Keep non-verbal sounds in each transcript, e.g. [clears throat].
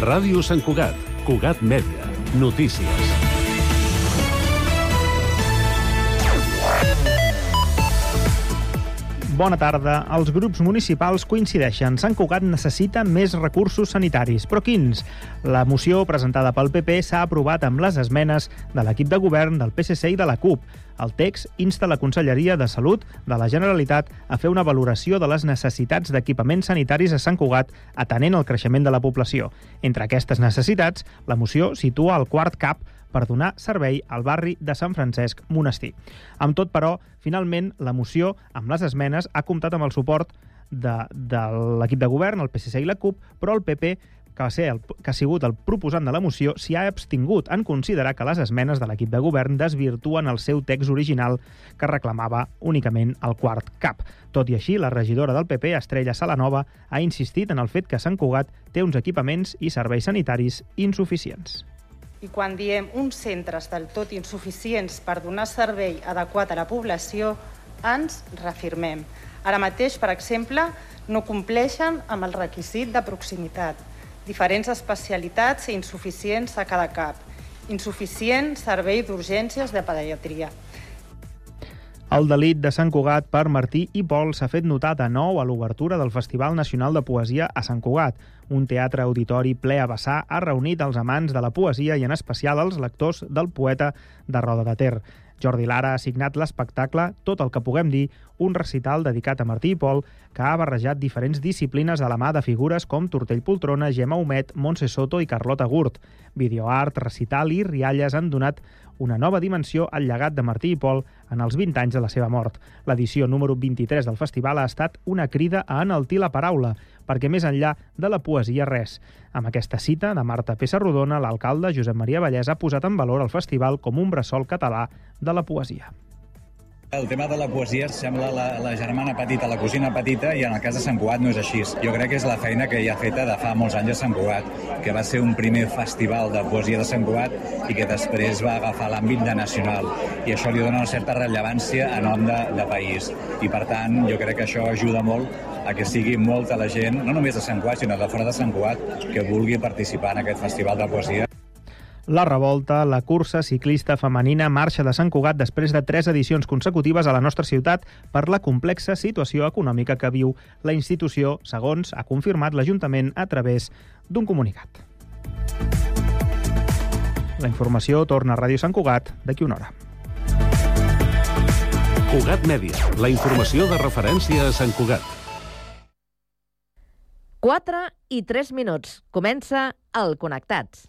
Ràdio Sant Cugat, Cugat Mèdia, notícies. Bona tarda. Els grups municipals coincideixen. Sant Cugat necessita més recursos sanitaris. Però quins? La moció presentada pel PP s'ha aprovat amb les esmenes de l'equip de govern del PSC i de la CUP. El text insta la Conselleria de Salut de la Generalitat a fer una valoració de les necessitats d'equipaments sanitaris a Sant Cugat atenent el creixement de la població. Entre aquestes necessitats, la moció situa el quart CAP per donar servei al barri de Sant Francesc Monestir. Amb tot, però, finalment, la moció, amb les esmenes, ha comptat amb el suport de, de l'equip de govern, el PSC i la CUP, però el PP que, va ser el, que ha sigut el proposant de la moció, s'hi ha abstingut en considerar que les esmenes de l'equip de govern desvirtuen el seu text original que reclamava únicament el quart cap. Tot i així, la regidora del PP, Estrella Salanova, ha insistit en el fet que Sant Cugat té uns equipaments i serveis sanitaris insuficients. I quan diem uns centres del tot insuficients per donar servei adequat a la població, ens reafirmem. Ara mateix, per exemple, no compleixen amb el requisit de proximitat. Diferents especialitats i insuficients a cada cap. Insuficient servei d'urgències de pediatria. El delit de Sant Cugat per Martí i Pol s'ha fet notar de nou a l'obertura del Festival Nacional de Poesia a Sant Cugat. Un teatre auditori ple a vessar ha reunit els amants de la poesia i en especial els lectors del poeta de Roda de Ter. Jordi Lara ha signat l'espectacle Tot el que puguem dir, un recital dedicat a Martí i Pol que ha barrejat diferents disciplines a la mà de figures com Tortell Poltrona, Gemma Humet, Montse Soto i Carlota Gurt. Videoart, recital i rialles han donat una nova dimensió al llegat de Martí i Pol en els 20 anys de la seva mort. L'edició número 23 del festival ha estat una crida a enaltir la paraula, perquè més enllà de la poesia res. Amb aquesta cita de Marta Pessarrodona, l'alcalde Josep Maria Vallès ha posat en valor el festival com un bressol català de la poesia. El tema de la poesia sembla la, la germana petita, la cosina petita, i en el cas de Sant Cugat no és així. Jo crec que és la feina que ja ha feta de fa molts anys a Sant Cugat, que va ser un primer festival de poesia de Sant Cugat i que després va agafar l'àmbit de nacional. I això li dona una certa rellevància a nom de, de país. I per tant, jo crec que això ajuda molt a que sigui molta la gent, no només de Sant Cugat, sinó de fora de Sant Cugat, que vulgui participar en aquest festival de poesia. La revolta, la cursa ciclista femenina marxa de Sant Cugat després de tres edicions consecutives a la nostra ciutat per la complexa situació econòmica que viu la institució, segons ha confirmat l'Ajuntament a través d'un comunicat. La informació torna a Ràdio Sant Cugat d'aquí una hora. Cugat Mèdia, la informació de referència a Sant Cugat. 4 i 3 minuts. Comença el Connectats.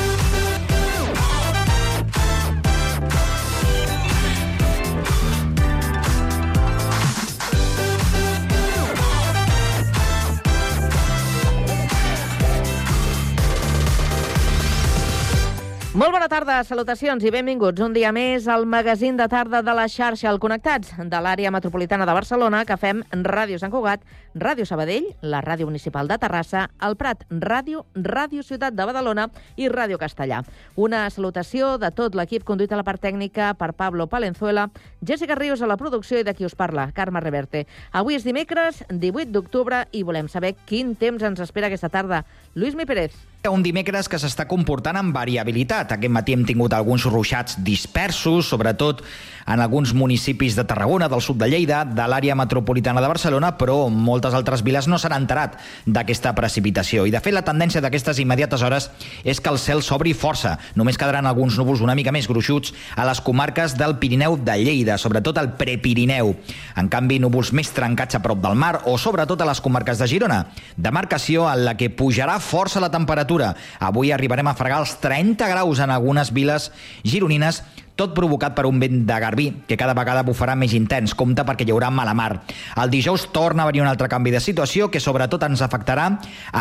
Molt bona tarda, salutacions i benvinguts un dia més al magazín de tarda de la xarxa al Connectats de l'àrea metropolitana de Barcelona que fem Ràdio Sant Cugat, Ràdio Sabadell, la Ràdio Municipal de Terrassa, el Prat Ràdio, Ràdio Ciutat de Badalona i Ràdio Castellà. Una salutació de tot l'equip conduït a la part tècnica per Pablo Palenzuela, Jessica Rius a la producció i de qui us parla, Carme Reverte. Avui és dimecres, 18 d'octubre, i volem saber quin temps ens espera aquesta tarda. Lluís Mi Pérez. Un dimecres que s'està comportant amb variabilitat. Aquest matí hem tingut alguns ruixats dispersos, sobretot en alguns municipis de Tarragona, del sud de Lleida, de l'àrea metropolitana de Barcelona, però moltes altres viles no s'han enterat d'aquesta precipitació. I, de fet, la tendència d'aquestes immediates hores és que el cel s'obri força. Només quedaran alguns núvols una mica més gruixuts a les comarques del Pirineu de Lleida, sobretot al Prepirineu. En canvi, núvols més trencats a prop del mar o sobretot a les comarques de Girona. Demarcació en la que pujarà força la temperatura temperatura. Avui arribarem a fregar els 30 graus en algunes viles gironines, tot provocat per un vent de garbí, que cada vegada bufarà més intens. Compte perquè hi haurà mala mar. El dijous torna a venir un altre canvi de situació que sobretot ens afectarà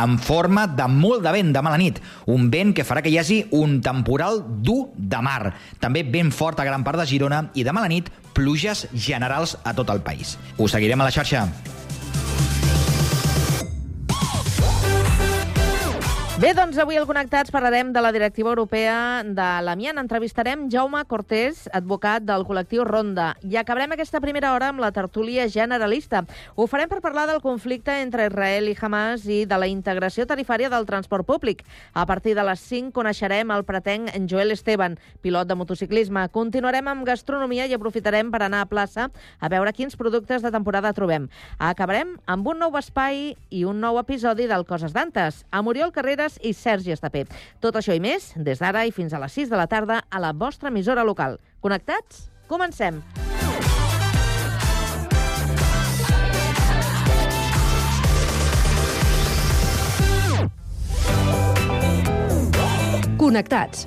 en forma de molt de vent de mala nit. Un vent que farà que hi hagi un temporal dur de mar. També ben fort a gran part de Girona i de mala nit pluges generals a tot el país. Us seguirem a la xarxa. Bé, doncs avui al Connectats parlarem de la directiva europea de l'amiant. Entrevistarem Jaume Cortés, advocat del col·lectiu Ronda. I acabarem aquesta primera hora amb la tertúlia generalista. Ho farem per parlar del conflicte entre Israel i Hamas i de la integració tarifària del transport públic. A partir de les 5 coneixerem el pretenc Joel Esteban, pilot de motociclisme. Continuarem amb gastronomia i aprofitarem per anar a plaça a veure quins productes de temporada trobem. Acabarem amb un nou espai i un nou episodi del Coses d'Antes. A Muriel Carreras Terrades i Sergi Estapé. Tot això i més, des d'ara i fins a les 6 de la tarda, a la vostra emissora local. Connectats? Comencem! Connectats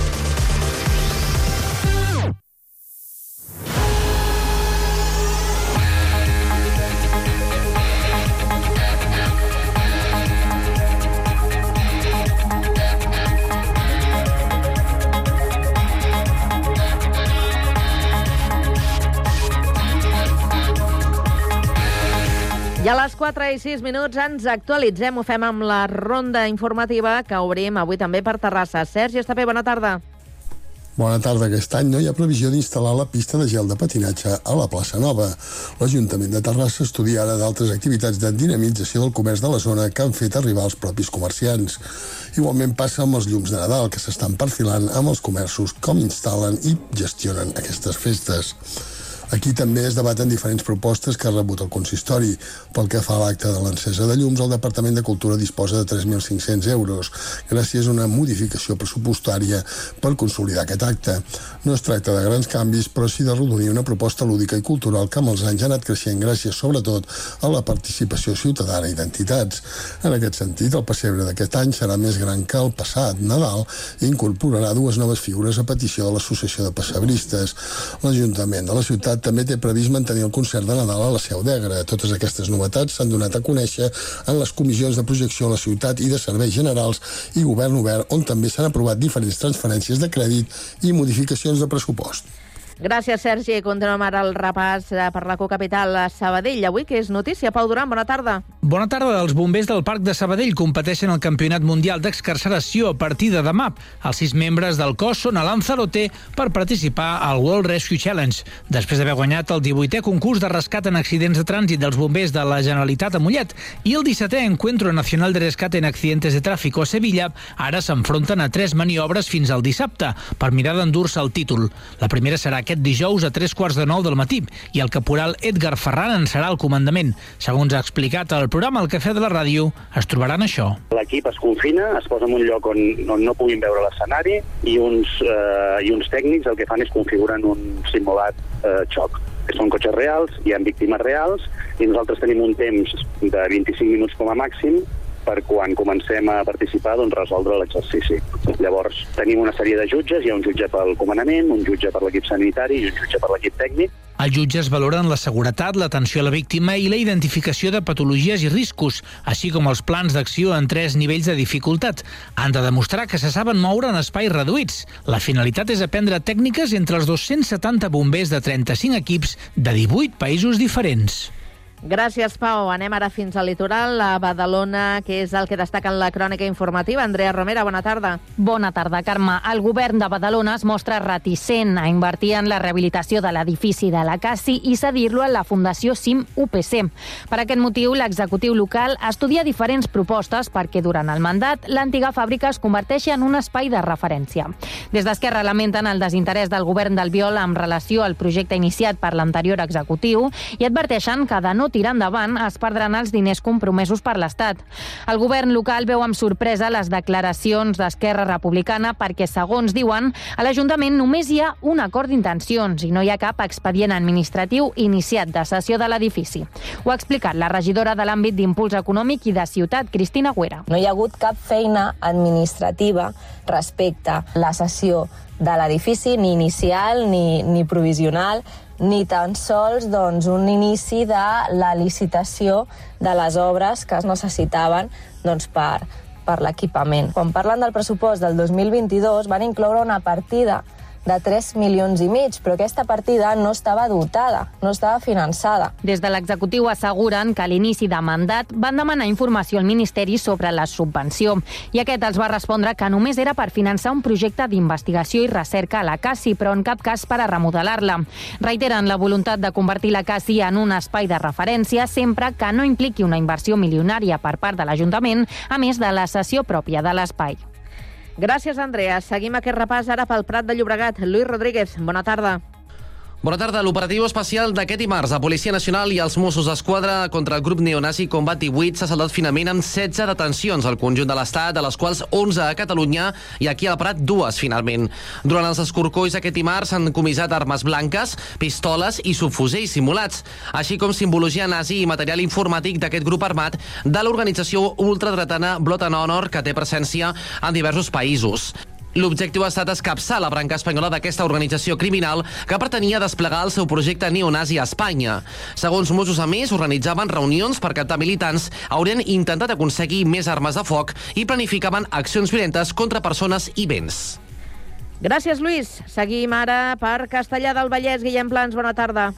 4 i 6 minuts ens actualitzem. Ho fem amb la ronda informativa que obrim avui també per Terrassa. Sergi Estapé, bona tarda. Bona tarda. Aquest any no hi ha previsió d'instal·lar la pista de gel de patinatge a la plaça Nova. L'Ajuntament de Terrassa estudia ara d'altres activitats de dinamització del comerç de la zona que han fet arribar els propis comerciants. Igualment passa amb els llums de Nadal, que s'estan perfilant amb els comerços com instal·len i gestionen aquestes festes. Aquí també es debaten diferents propostes que ha rebut el consistori. Pel que fa a l'acte de l'encesa de llums, el Departament de Cultura disposa de 3.500 euros, gràcies a una modificació pressupostària per consolidar aquest acte. No es tracta de grans canvis, però sí de rodonir una proposta lúdica i cultural que amb els anys ha anat creixent gràcies, sobretot, a la participació ciutadana i d'entitats. En aquest sentit, el pessebre d'aquest any serà més gran que el passat Nadal i incorporarà dues noves figures a petició de l'Associació de Pessebristes. L'Ajuntament de la ciutat també té previst mantenir el concert de Nadal a la Seu d'Egra. Totes aquestes novetats s'han donat a conèixer en les comissions de projecció a la ciutat i de serveis generals i govern obert, on també s'han aprovat diferents transferències de crèdit i modificacions de pressupost. Gràcies, Sergi. Continuem ara el repàs eh, per la cocapital a Sabadell. Avui, que és notícia? Pau Duran, bona tarda. Bona tarda. Els bombers del Parc de Sabadell competeixen al Campionat Mundial d'Excarceració a partir de demà. Els sis membres del cos són a Lanzarote per participar al World Rescue Challenge. Després d'haver guanyat el 18è concurs de rescat en accidents de trànsit dels bombers de la Generalitat a Mollet i el 17è Encuentro Nacional de Rescate en Accidentes de Tráfico a Sevilla, ara s'enfronten a tres maniobres fins al dissabte per mirar d'endur-se el títol. La primera serà aquest dijous a tres quarts de nou del matí i el caporal Edgar Ferran en serà el comandament. Segons ha explicat el programa El Cafè de la Ràdio, es trobaran això. L'equip es confina, es posa en un lloc on, on no puguin veure l'escenari i, uns, eh, i uns tècnics el que fan és configuren un simulat eh, xoc que són cotxes reals, hi ha víctimes reals, i nosaltres tenim un temps de 25 minuts com a màxim per quan comencem a participar doncs, resoldre l'exercici. Llavors, tenim una sèrie de jutges, hi ha un jutge pel comandament, un jutge per l'equip sanitari i un jutge per l'equip tècnic. Els jutges valoren la seguretat, l'atenció a la víctima i la identificació de patologies i riscos, així com els plans d'acció en tres nivells de dificultat. Han de demostrar que se saben moure en espais reduïts. La finalitat és aprendre tècniques entre els 270 bombers de 35 equips de 18 països diferents. Gràcies, Pau. Anem ara fins al litoral, a Badalona, que és el que destaca en la crònica informativa. Andrea Romera, bona tarda. Bona tarda, Carme. El govern de Badalona es mostra reticent a invertir en la rehabilitació de l'edifici de la CASI i cedir-lo a la Fundació CIM UPC. Per aquest motiu, l'executiu local estudia diferents propostes perquè durant el mandat l'antiga fàbrica es converteixi en un espai de referència. Des d'Esquerra lamenten el desinterès del govern del Viol en relació al projecte iniciat per l'anterior executiu i adverteixen que de no tirar endavant es perdran els diners compromesos per l'Estat. El govern local veu amb sorpresa les declaracions d'Esquerra Republicana perquè, segons diuen, a l'Ajuntament només hi ha un acord d'intencions i no hi ha cap expedient administratiu iniciat de cessió de l'edifici. Ho ha explicat la regidora de l'àmbit d'Impuls Econòmic i de Ciutat, Cristina Güera. No hi ha hagut cap feina administrativa respecte a la cessió de l'edifici, ni inicial ni, ni provisional, ni tan sols doncs, un inici de la licitació de les obres que es necessitaven doncs, per, per l'equipament. Quan parlen del pressupost del 2022 van incloure una partida de 3 milions i mig, però aquesta partida no estava dotada, no estava finançada. Des de l'executiu asseguren que a l'inici de mandat van demanar informació al Ministeri sobre la subvenció i aquest els va respondre que només era per finançar un projecte d'investigació i recerca a la CASI, però en cap cas per a remodelar-la. Reiteren la voluntat de convertir la CASI en un espai de referència sempre que no impliqui una inversió milionària per part de l'Ajuntament, a més de la cessió pròpia de l'espai. Gràcies, Andrea. Seguim aquest repàs ara pel Prat de Llobregat. Lluís Rodríguez, bona tarda. Bona tarda. L'operatiu especial d'aquest dimarts, la Policia Nacional i els Mossos d'Esquadra contra el grup neonazi Combat 18 s'ha saldat finalment amb 16 detencions al conjunt de l'Estat, de les quals 11 a Catalunya i aquí al Prat dues, finalment. Durant els escorcolls aquest dimarts s'han comissat armes blanques, pistoles i subfusells simulats, així com simbologia nazi i material informàtic d'aquest grup armat de l'organització ultradretana Blood and Honor, que té presència en diversos països. L'objectiu ha estat escapçar la branca espanyola d'aquesta organització criminal que pretenia desplegar el seu projecte neonazi a Espanya. Segons Mossos, a més, organitzaven reunions per captar militants, haurien intentat aconseguir més armes de foc i planificaven accions violentes contra persones i béns. Gràcies, Lluís. Seguim ara per Castellà del Vallès. Guillem Plans, bona tarda.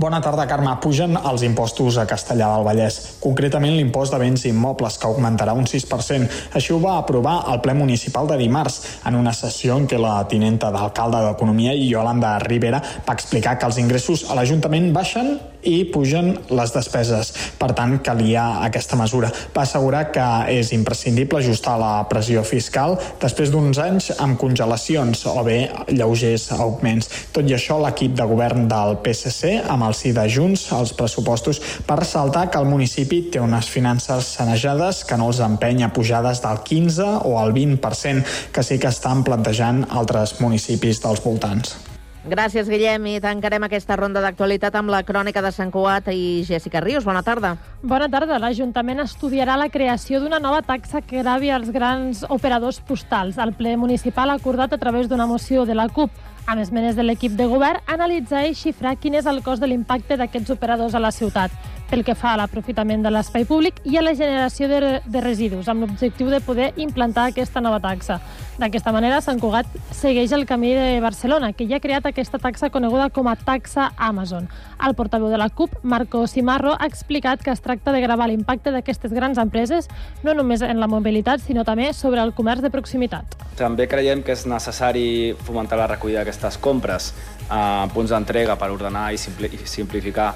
Bona tarda, Carme. Pugen els impostos a Castellà del Vallès, concretament l'impost de béns immobles, que augmentarà un 6%. Així ho va aprovar el ple municipal de dimarts, en una sessió en què la tinenta d'alcalde d'Economia, Yolanda Rivera, va explicar que els ingressos a l'Ajuntament baixen i pugen les despeses. Per tant, calia aquesta mesura. Va assegurar que és imprescindible ajustar la pressió fiscal després d'uns anys amb congelacions o bé lleugers augments. Tot i això, l'equip de govern del PSC, amb el sí de Junts, els pressupostos, va ressaltar que el municipi té unes finances sanejades que no els empenya pujades del 15 o el 20%, que sí que estan plantejant altres municipis dels voltants. Gràcies, Guillem, i tancarem aquesta ronda d'actualitat amb la crònica de Sant Cugat i Jessica Rius. Bona tarda. Bona tarda. L'Ajuntament estudiarà la creació d'una nova taxa que gravi els grans operadors postals. El ple municipal ha acordat a través d'una moció de la CUP amb esmenes de l'equip de govern, analitzar i xifrar quin és el cost de l'impacte d'aquests operadors a la ciutat pel que fa a l'aprofitament de l'espai públic i a la generació de, de residus, amb l'objectiu de poder implantar aquesta nova taxa. D'aquesta manera, Sant Cugat segueix el camí de Barcelona, que ja ha creat aquesta taxa coneguda com a taxa Amazon. El portaveu de la CUP, Marco Simarro, ha explicat que es tracta de gravar l'impacte d'aquestes grans empreses no només en la mobilitat, sinó també sobre el comerç de proximitat. També creiem que és necessari fomentar la recollida d'aquestes compres a punts d'entrega per ordenar i simplificar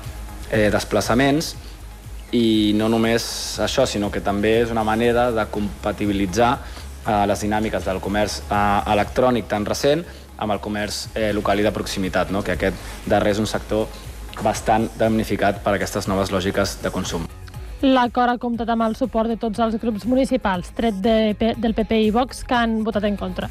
eh, desplaçaments i no només això, sinó que també és una manera de compatibilitzar eh, les dinàmiques del comerç eh, electrònic tan recent amb el comerç eh, local i de proximitat, no? que aquest darrer és un sector bastant damnificat per aquestes noves lògiques de consum. L'acord ha comptat amb el suport de tots els grups municipals, tret de, del PP i Vox, que han votat en contra.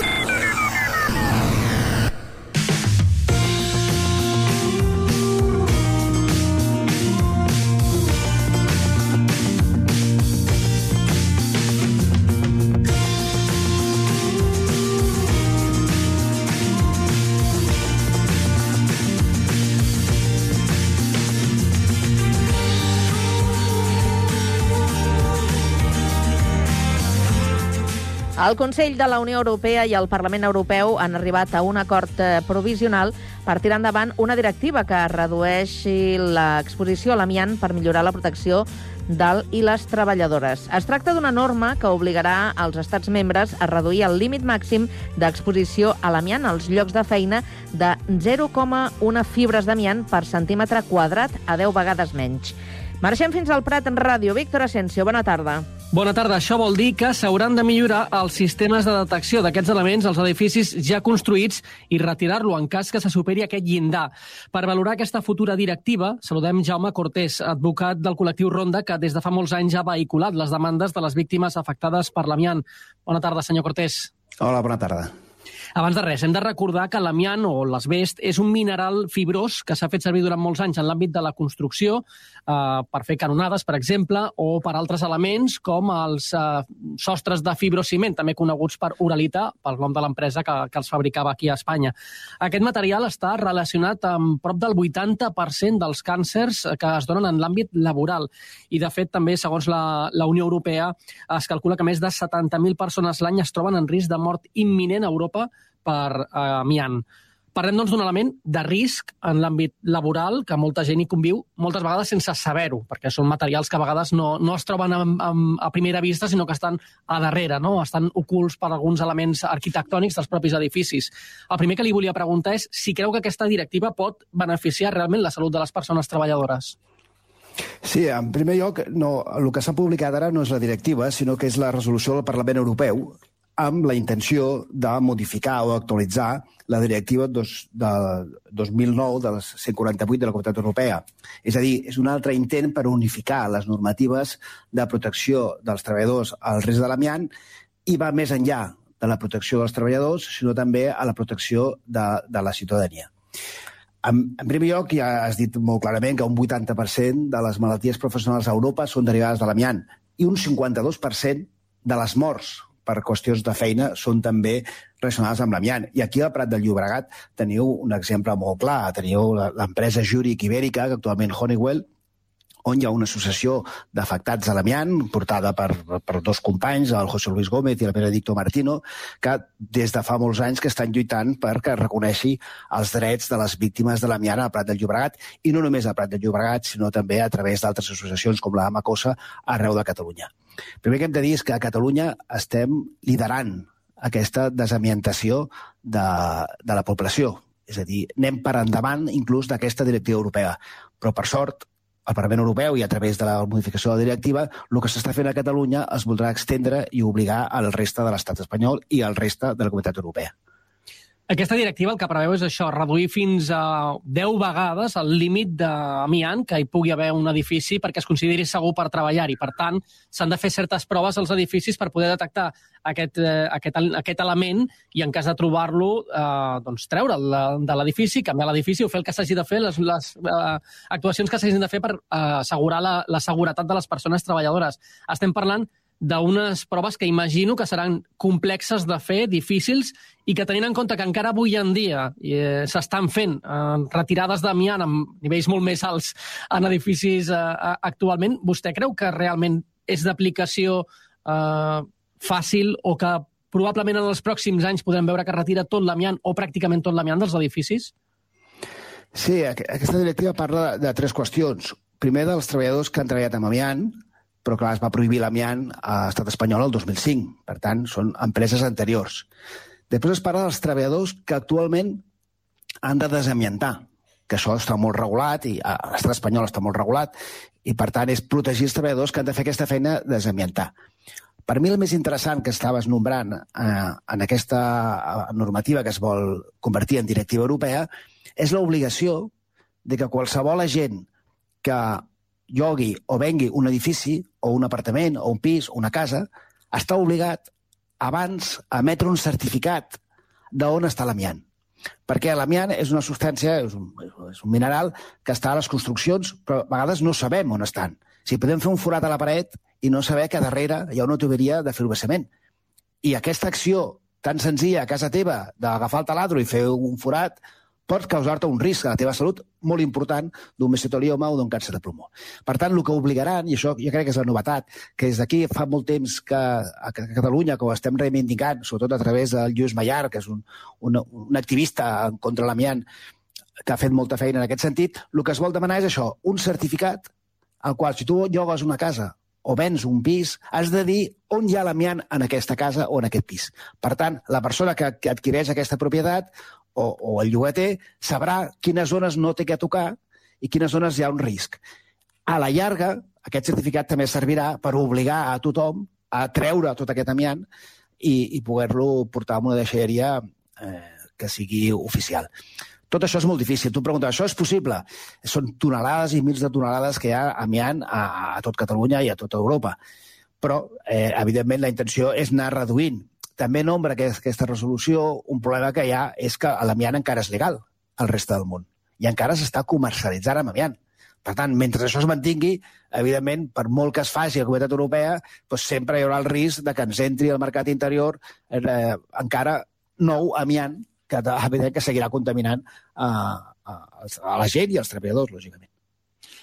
El Consell de la Unió Europea i el Parlament Europeu han arribat a un acord eh, provisional per tirar endavant una directiva que redueixi l'exposició a l'amiant per millorar la protecció del i les treballadores. Es tracta d'una norma que obligarà als estats membres a reduir el límit màxim d'exposició a l'amiant als llocs de feina de 0,1 fibres d'amiant per centímetre quadrat a 10 vegades menys. Marxem fins al Prat en ràdio. Víctor Asensio, bona tarda. Bona tarda. Això vol dir que s'hauran de millorar els sistemes de detecció d'aquests elements als edificis ja construïts i retirar-lo en cas que se superi aquest llindar. Per valorar aquesta futura directiva, saludem Jaume Cortés, advocat del col·lectiu Ronda, que des de fa molts anys ha vehiculat les demandes de les víctimes afectades per l'amiant. Bona tarda, senyor Cortés. Hola, bona tarda. Abans de res, hem de recordar que l'amiant o l'asbest és un mineral fibrós que s'ha fet servir durant molts anys en l'àmbit de la construcció eh, per fer canonades, per exemple, o per altres elements com els eh, sostres de fibrociment, també coneguts per Uralita, pel nom de l'empresa que, que els fabricava aquí a Espanya. Aquest material està relacionat amb prop del 80% dels càncers que es donen en l'àmbit laboral. I, de fet, també, segons la, la Unió Europea, es calcula que més de 70.000 persones l'any es troben en risc de mort imminent a Europa per eh, amiant. Parlem, doncs, d'un element de risc en l'àmbit laboral que molta gent hi conviu, moltes vegades sense saber-ho, perquè són materials que a vegades no, no es troben a, a, a primera vista, sinó que estan a darrere, no? estan ocults per alguns elements arquitectònics dels propis edificis. El primer que li volia preguntar és si creu que aquesta directiva pot beneficiar realment la salut de les persones treballadores. Sí, en primer lloc, no, el que s'ha publicat ara no és la directiva, sinó que és la resolució del Parlament Europeu amb la intenció de modificar o actualitzar la directiva dos, de 2009 de les 148 de la Comunitat Europea. És a dir, és un altre intent per unificar les normatives de protecció dels treballadors al risc de l'amiant i va més enllà de la protecció dels treballadors, sinó també a la protecció de, de la ciutadania. En, en primer lloc, ja has dit molt clarament que un 80% de les malalties professionals a Europa són derivades de l'amiant i un 52% de les morts per qüestions de feina són també relacionades amb l'amiant. I aquí al Prat del Llobregat teniu un exemple molt clar. Teniu l'empresa Júric Ibèrica, que actualment Honeywell, on hi ha una associació d'afectats a l'amiant, portada per, per dos companys, el José Luis Gómez i el Benedicto Martino, que des de fa molts anys que estan lluitant perquè reconeixi els drets de les víctimes de l'amiant al Prat del Llobregat, i no només al Prat del Llobregat, sinó també a través d'altres associacions com la Macosa arreu de Catalunya. Primer que hem de dir és que a Catalunya estem liderant aquesta desamientació de, de la població. És a dir, anem per endavant inclús d'aquesta directiva europea. Però, per sort, el Parlament Europeu i a través de la modificació de la directiva, el que s'està fent a Catalunya es voldrà extendre i obligar al resta de l'estat espanyol i al resta de la comunitat europea. Aquesta directiva el que preveu és això, reduir fins a 10 vegades el límit d'amiant que hi pugui haver un edifici perquè es consideri segur per treballar-hi. Per tant, s'han de fer certes proves als edificis per poder detectar aquest, eh, aquest, aquest element i en cas de trobar-lo, eh, doncs treure'l de l'edifici, canviar l'edifici o fer el que s'hagi de fer, les, les eh, actuacions que s'hagin de fer per eh, assegurar la, la seguretat de les persones treballadores. Estem parlant d'unes proves que imagino que seran complexes de fer, difícils, i que tenint en compte que encara avui en dia eh, s'estan fent eh, retirades d'amiant amb nivells molt més alts en edificis eh, actualment, vostè creu que realment és d'aplicació eh, fàcil o que probablement en els pròxims anys podrem veure que retira tot l'amiant o pràcticament tot l'amiant dels edificis? Sí, aquesta directiva parla de, tres qüestions. Primer, dels treballadors que han treballat amb amiant, però clar, es va prohibir l'amiant a l'estat espanyol el 2005. Per tant, són empreses anteriors. Després es parla dels treballadors que actualment han de desamiantar, que això està molt regulat, i a l'estat espanyol està molt regulat, i per tant és protegir els treballadors que han de fer aquesta feina de desamiantar. Per mi el més interessant que estaves nombrant eh, en aquesta eh, normativa que es vol convertir en directiva europea és l'obligació de que qualsevol agent que llogui o vengui un edifici o un apartament o un pis o una casa, està obligat abans a emetre un certificat d'on està l'amiant. Perquè l'amiant és una substància, és un, és un mineral que està a les construccions, però a vegades no sabem on estan. Si podem fer un forat a la paret i no saber que darrere hi ha una tuberia de fibrocement. I aquesta acció tan senzilla a casa teva d'agafar el taladro i fer un forat pot causar-te un risc a la teva salut molt important d'un mesotelioma o d'un càncer de pulmó. Per tant, el que obligaran, i això jo crec que és la novetat, que des d'aquí fa molt temps que a Catalunya que ho estem reivindicant, sobretot a través del Lluís Mallar, que és un, un, un activista contra l'amiant que ha fet molta feina en aquest sentit, el que es vol demanar és això, un certificat al qual si tu llogues una casa o vens un pis, has de dir on hi ha l'amiant en aquesta casa o en aquest pis. Per tant, la persona que, que adquireix aquesta propietat o, o el llogater sabrà quines zones no té que tocar i quines zones hi ha un risc. A la llarga, aquest certificat també servirà per obligar a tothom a treure tot aquest amiant i, i poder-lo portar a una deixalleria eh, que sigui oficial. Tot això és molt difícil. Tu em preguntes, això és possible? Són tonelades i mils de tonelades que hi ha amiant a, a tot Catalunya i a tota Europa. Però, eh, evidentment, la intenció és anar reduint. També nombra aquest, aquesta resolució un problema que hi ha és que l'amiant encara és legal al reste del món i encara s'està comercialitzant amb amiant. Per tant, mentre això es mantingui, evidentment, per molt que es faci a la Comunitat Europea, doncs sempre hi haurà el risc de que ens entri al mercat interior eh, encara nou amiant que que seguirà contaminant a, a, a la gent i als treballadors, lògicament.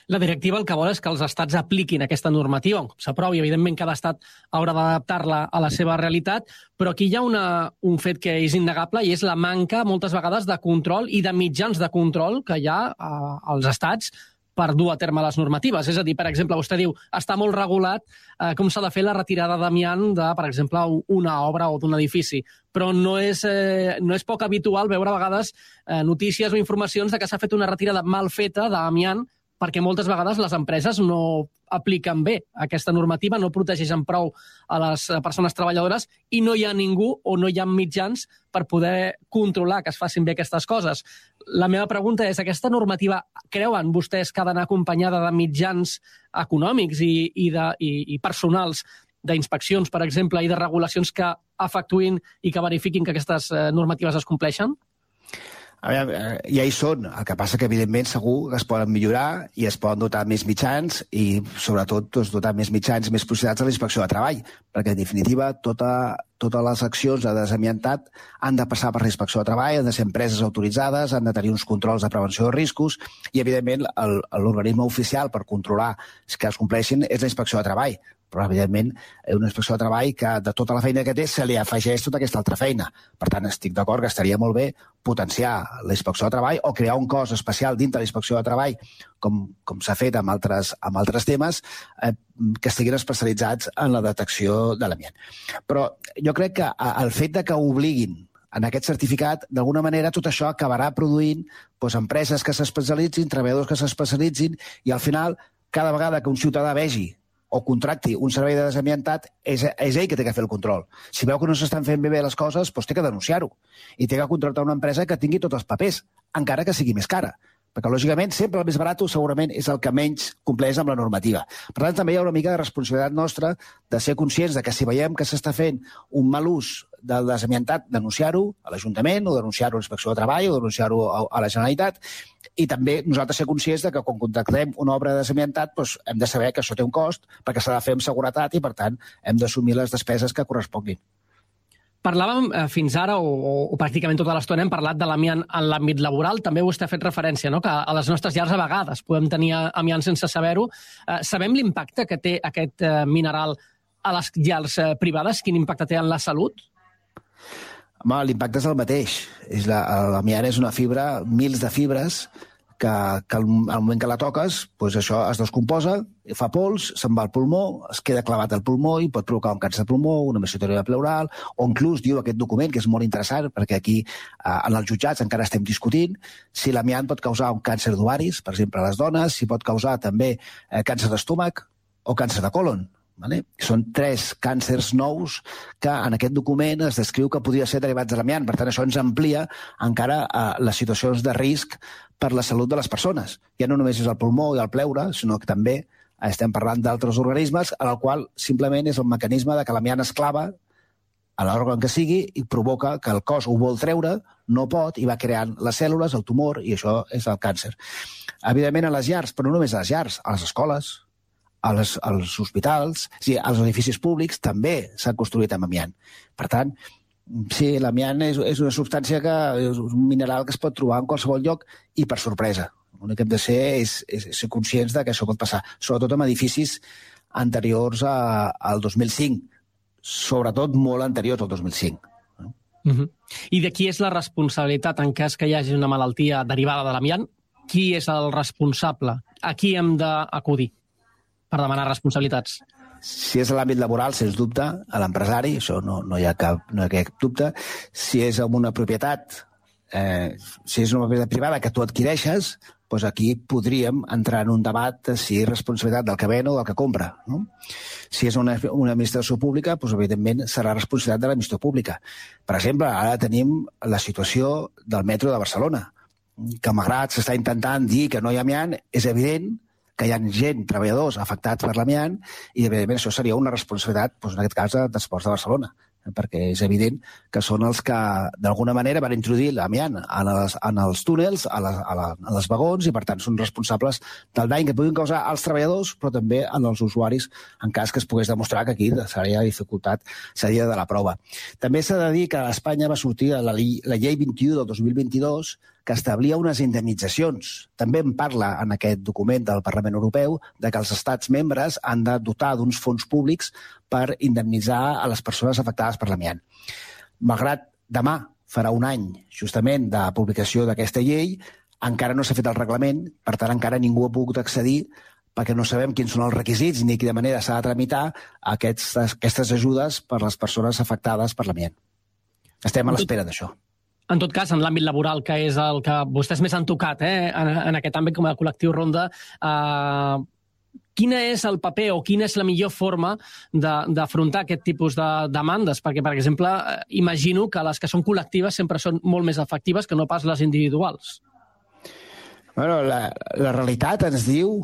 La directiva el que vol és que els estats apliquin aquesta normativa, s'aprovi, evidentment cada estat haurà d'adaptar-la a la seva realitat, però aquí hi ha una, un fet que és innegable i és la manca, moltes vegades, de control i de mitjans de control que hi ha eh, als estats per dur a terme les normatives. És a dir, per exemple, vostè diu, està molt regulat eh, com s'ha de fer la retirada d'amiant de, per exemple, una obra o d'un edifici, però no és, eh, no és poc habitual veure a vegades eh, notícies o informacions de que s'ha fet una retirada mal feta d'amiant perquè moltes vegades les empreses no apliquen bé aquesta normativa, no protegeixen prou a les persones treballadores i no hi ha ningú o no hi ha mitjans per poder controlar que es facin bé aquestes coses. La meva pregunta és, aquesta normativa creuen vostès que ha d'anar acompanyada de mitjans econòmics i, i, de, i, i personals d'inspeccions, per exemple, i de regulacions que efectuïn i que verifiquin que aquestes eh, normatives es compleixen? A veure, eh, ja hi són. El que passa que, evidentment, segur que es poden millorar i es poden dotar més mitjans i, sobretot, doncs, dotar més mitjans i més possibilitats a la inspecció de treball, perquè, en definitiva, tota, totes les accions de desamiantat han de passar per la inspecció de treball, han de ser empreses autoritzades, han de tenir uns controls de prevenció de riscos i, evidentment, l'organisme oficial per controlar que es compleixin és la inspecció de treball però evidentment una inspecció de treball que de tota la feina que té se li afegeix tota aquesta altra feina. Per tant, estic d'acord que estaria molt bé potenciar la inspecció de treball o crear un cos especial dintre la inspecció de treball, com, com s'ha fet amb altres, amb altres temes, eh, que estiguin especialitzats en la detecció de l'ambient. Però jo crec que el fet de que obliguin en aquest certificat, d'alguna manera, tot això acabarà produint doncs, empreses que s'especialitzin, treballadors que s'especialitzin, i al final, cada vegada que un ciutadà vegi o contracti un servei de desamiantat, és, és ell que té que fer el control. Si veu que no s'estan fent bé, bé les coses, doncs té que denunciar-ho. I té que contractar una empresa que tingui tots els papers, encara que sigui més cara. Perquè, lògicament, sempre el més barat segurament és el que menys compleix amb la normativa. Per tant, també hi ha una mica de responsabilitat nostra de ser conscients de que si veiem que s'està fent un mal ús del desamiantat, denunciar-ho a l'Ajuntament o denunciar-ho a l'Inspecció de Treball o denunciar-ho a, a la Generalitat i també nosaltres ser conscients de que quan contractem una obra de desamiantat doncs, hem de saber que això té un cost perquè s'ha de fer amb seguretat i, per tant, hem d'assumir les despeses que corresponguin. Parlàvem eh, fins ara, o, o, o pràcticament tota l'estona, hem parlat de l'amiant en l'àmbit laboral. També vostè ha fet referència no? que a les nostres llars a vegades podem tenir amiant sense saber-ho. Eh, sabem l'impacte que té aquest eh, mineral a les llars eh, privades? Quin impacte té en la salut? Home, l'impacte és el mateix. L'amiant és una fibra, mils de fibres, que, que al, al moment que la toques, doncs això es descomposa, fa pols, se'n va al pulmó, es queda clavat al pulmó i pot provocar un càncer de pulmó, una mesoteria pleural, o inclús diu aquest document, que és molt interessant, perquè aquí eh, en els jutjats encara estem discutint si l'amiant pot causar un càncer d'ovaris, per exemple, a les dones, si pot causar també eh, càncer d'estómac o càncer de colon. Vale? Són tres càncers nous que en aquest document es descriu que podria ser derivats de l'amiant. Per tant, això ens amplia encara eh, les situacions de risc per la salut de les persones. Ja no només és el pulmó i el pleure, sinó que també estem parlant d'altres organismes en el qual simplement és el mecanisme de que l'amiant es clava a l'òrgan que sigui i provoca que el cos ho vol treure, no pot, i va creant les cèl·lules, el tumor, i això és el càncer. Evidentment a les llars, però no només a les llars, a les escoles, a les, als hospitals, dir, als edificis públics també s'han construït amb amiant. Per tant, Sí, l'amiant és, és una substància que és un mineral que es pot trobar en qualsevol lloc i per sorpresa. L'únic que hem de ser és, és ser conscients de que això pot passar, sobretot en edificis anteriors a, al 2005, sobretot molt anteriors al 2005. Uh -huh. I de qui és la responsabilitat en cas que hi hagi una malaltia derivada de l'amiant? Qui és el responsable? A qui hem d'acudir per demanar responsabilitats? Si és a l'àmbit laboral, sens dubte, a l'empresari, això no, no, hi ha cap, no hi ha cap dubte. Si és en una propietat, eh, si és una propietat privada que tu adquireixes, doncs aquí podríem entrar en un debat de si és responsabilitat del que ven o del que compra. No? Si és una, una administració pública, doncs, evidentment serà responsabilitat de l'administració pública. Per exemple, ara tenim la situació del metro de Barcelona, que malgrat s'està intentant dir que no hi ha amiant, és evident que hi ha gent, treballadors afectats per l'amiant, i evidentment això seria una responsabilitat, doncs, en aquest cas, d'Esports de Barcelona perquè és evident que són els que d'alguna manera van introduir l'amiant en, els, en els túnels, a, la, a, la, a les vagons, i per tant són responsables del dany que puguin causar als treballadors, però també en els usuaris, en cas que es pogués demostrar que aquí seria dificultat, seria de la prova. També s'ha de dir que a Espanya va sortir la, la llei 21 del 2022 que establia unes indemnitzacions. També en parla en aquest document del Parlament Europeu de que els estats membres han de dotar d'uns fons públics per indemnitzar a les persones afectades per l'amiant. Malgrat demà farà un any, justament, de publicació d'aquesta llei, encara no s'ha fet el reglament, per tant, encara ningú ha pogut accedir perquè no sabem quins són els requisits ni de quina manera s'ha de tramitar aquestes, aquestes ajudes per les persones afectades per l'amiant. Estem a l'espera d'això. En tot cas, en l'àmbit laboral, que és el que vostès més han tocat eh, en, en aquest àmbit com a col·lectiu Ronda, eh, quina és el paper o quina és la millor forma d'afrontar aquest tipus de demandes? Perquè, per exemple, eh, imagino que les que són col·lectives sempre són molt més efectives que no pas les individuals. Bueno, la, la realitat ens diu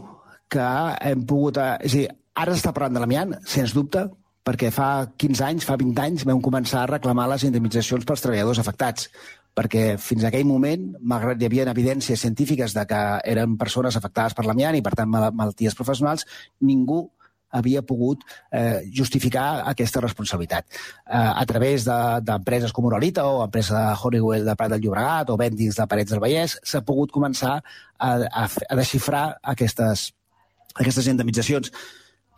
que hem pogut... Eh, és a dir, ara està parlant de l'amiant, sens dubte, perquè fa 15 anys, fa 20 anys, vam començar a reclamar les indemnitzacions pels treballadors afectats, perquè fins a aquell moment, malgrat hi havia evidències científiques de que eren persones afectades per l'amiant i, per tant, mal malalties professionals, ningú havia pogut eh, justificar aquesta responsabilitat. Eh, a través d'empreses de, com Uralita o empresa de Honeywell de Prat del Llobregat o Bendix de Parets del Vallès, s'ha pogut començar a, a, a desxifrar aquestes, aquestes indemnitzacions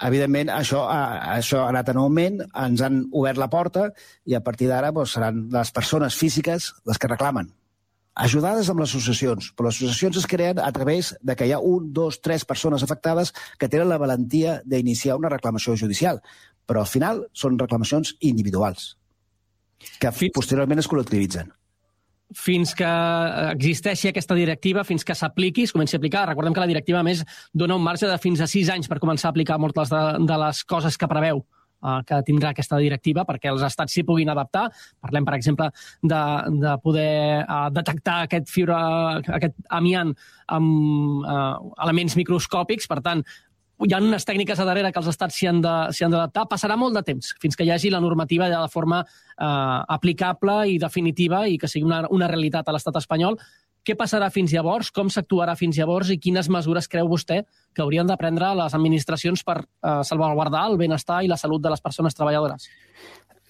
evidentment, això, això ha anat en augment, ens han obert la porta i a partir d'ara doncs, seran les persones físiques les que reclamen ajudades amb les associacions, però les associacions es creen a través de que hi ha un, dos, tres persones afectades que tenen la valentia d'iniciar una reclamació judicial. Però al final són reclamacions individuals, que posteriorment es col·lectivitzen fins que existeixi aquesta directiva, fins que s'apliqui, es comenci a aplicar. Recordem que la directiva, més, dona un marge de fins a sis anys per començar a aplicar moltes de, de les coses que preveu eh, que tindrà aquesta directiva perquè els estats s'hi puguin adaptar. Parlem, per exemple, de, de poder uh, detectar aquest fibra, aquest amiant amb uh, elements microscòpics, per tant, hi ha unes tècniques a darrere que els estats s'hi han d'adaptar. Passarà molt de temps fins que hi hagi la normativa ja de forma eh, aplicable i definitiva i que sigui una, una realitat a l'estat espanyol. Què passarà fins llavors? Com s'actuarà fins llavors? I quines mesures creu vostè que haurien de prendre les administracions per eh, salvaguardar el benestar i la salut de les persones treballadores?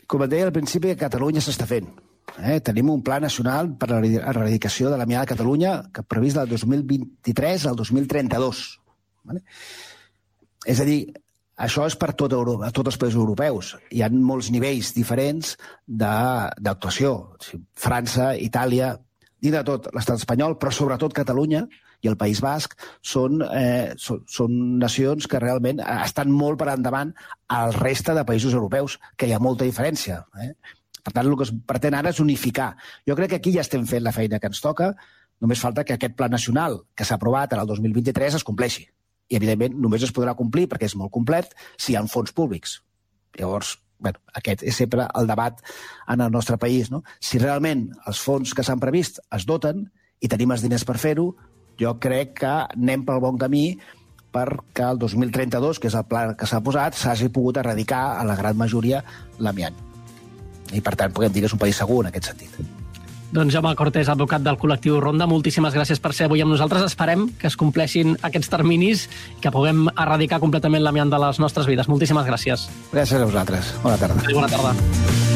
Com et deia al principi, Catalunya s'està fent. Eh? Tenim un pla nacional per a l'erradicació de la miada a Catalunya que previst del 2023 al 2032. Vale? És a dir, això és per tot Europa, tots els països europeus. Hi ha molts nivells diferents d'actuació. França, Itàlia, dintre de tot l'estat espanyol, però sobretot Catalunya i el País Basc són, eh, són, són nacions que realment estan molt per endavant al reste de països europeus, que hi ha molta diferència. Eh? Per tant, el que es pretén ara és unificar. Jo crec que aquí ja estem fent la feina que ens toca, només falta que aquest pla nacional que s'ha aprovat en el 2023 es compleixi i, evidentment, només es podrà complir, perquè és molt complet, si hi ha fons públics. Llavors, bueno, aquest és sempre el debat en el nostre país. No? Si realment els fons que s'han previst es doten i tenim els diners per fer-ho, jo crec que anem pel bon camí perquè el 2032, que és el pla que s'ha posat, s'hagi pogut erradicar a la gran majoria l'amiant. I, per tant, podem dir que és un país segur en aquest sentit. Doncs Jaume Cortés, advocat del col·lectiu Ronda, moltíssimes gràcies per ser avui amb nosaltres. Esperem que es compleixin aquests terminis i que puguem erradicar completament l'amiant de les nostres vides. Moltíssimes gràcies. Gràcies a vosaltres. Bona tarda. Bona tarda.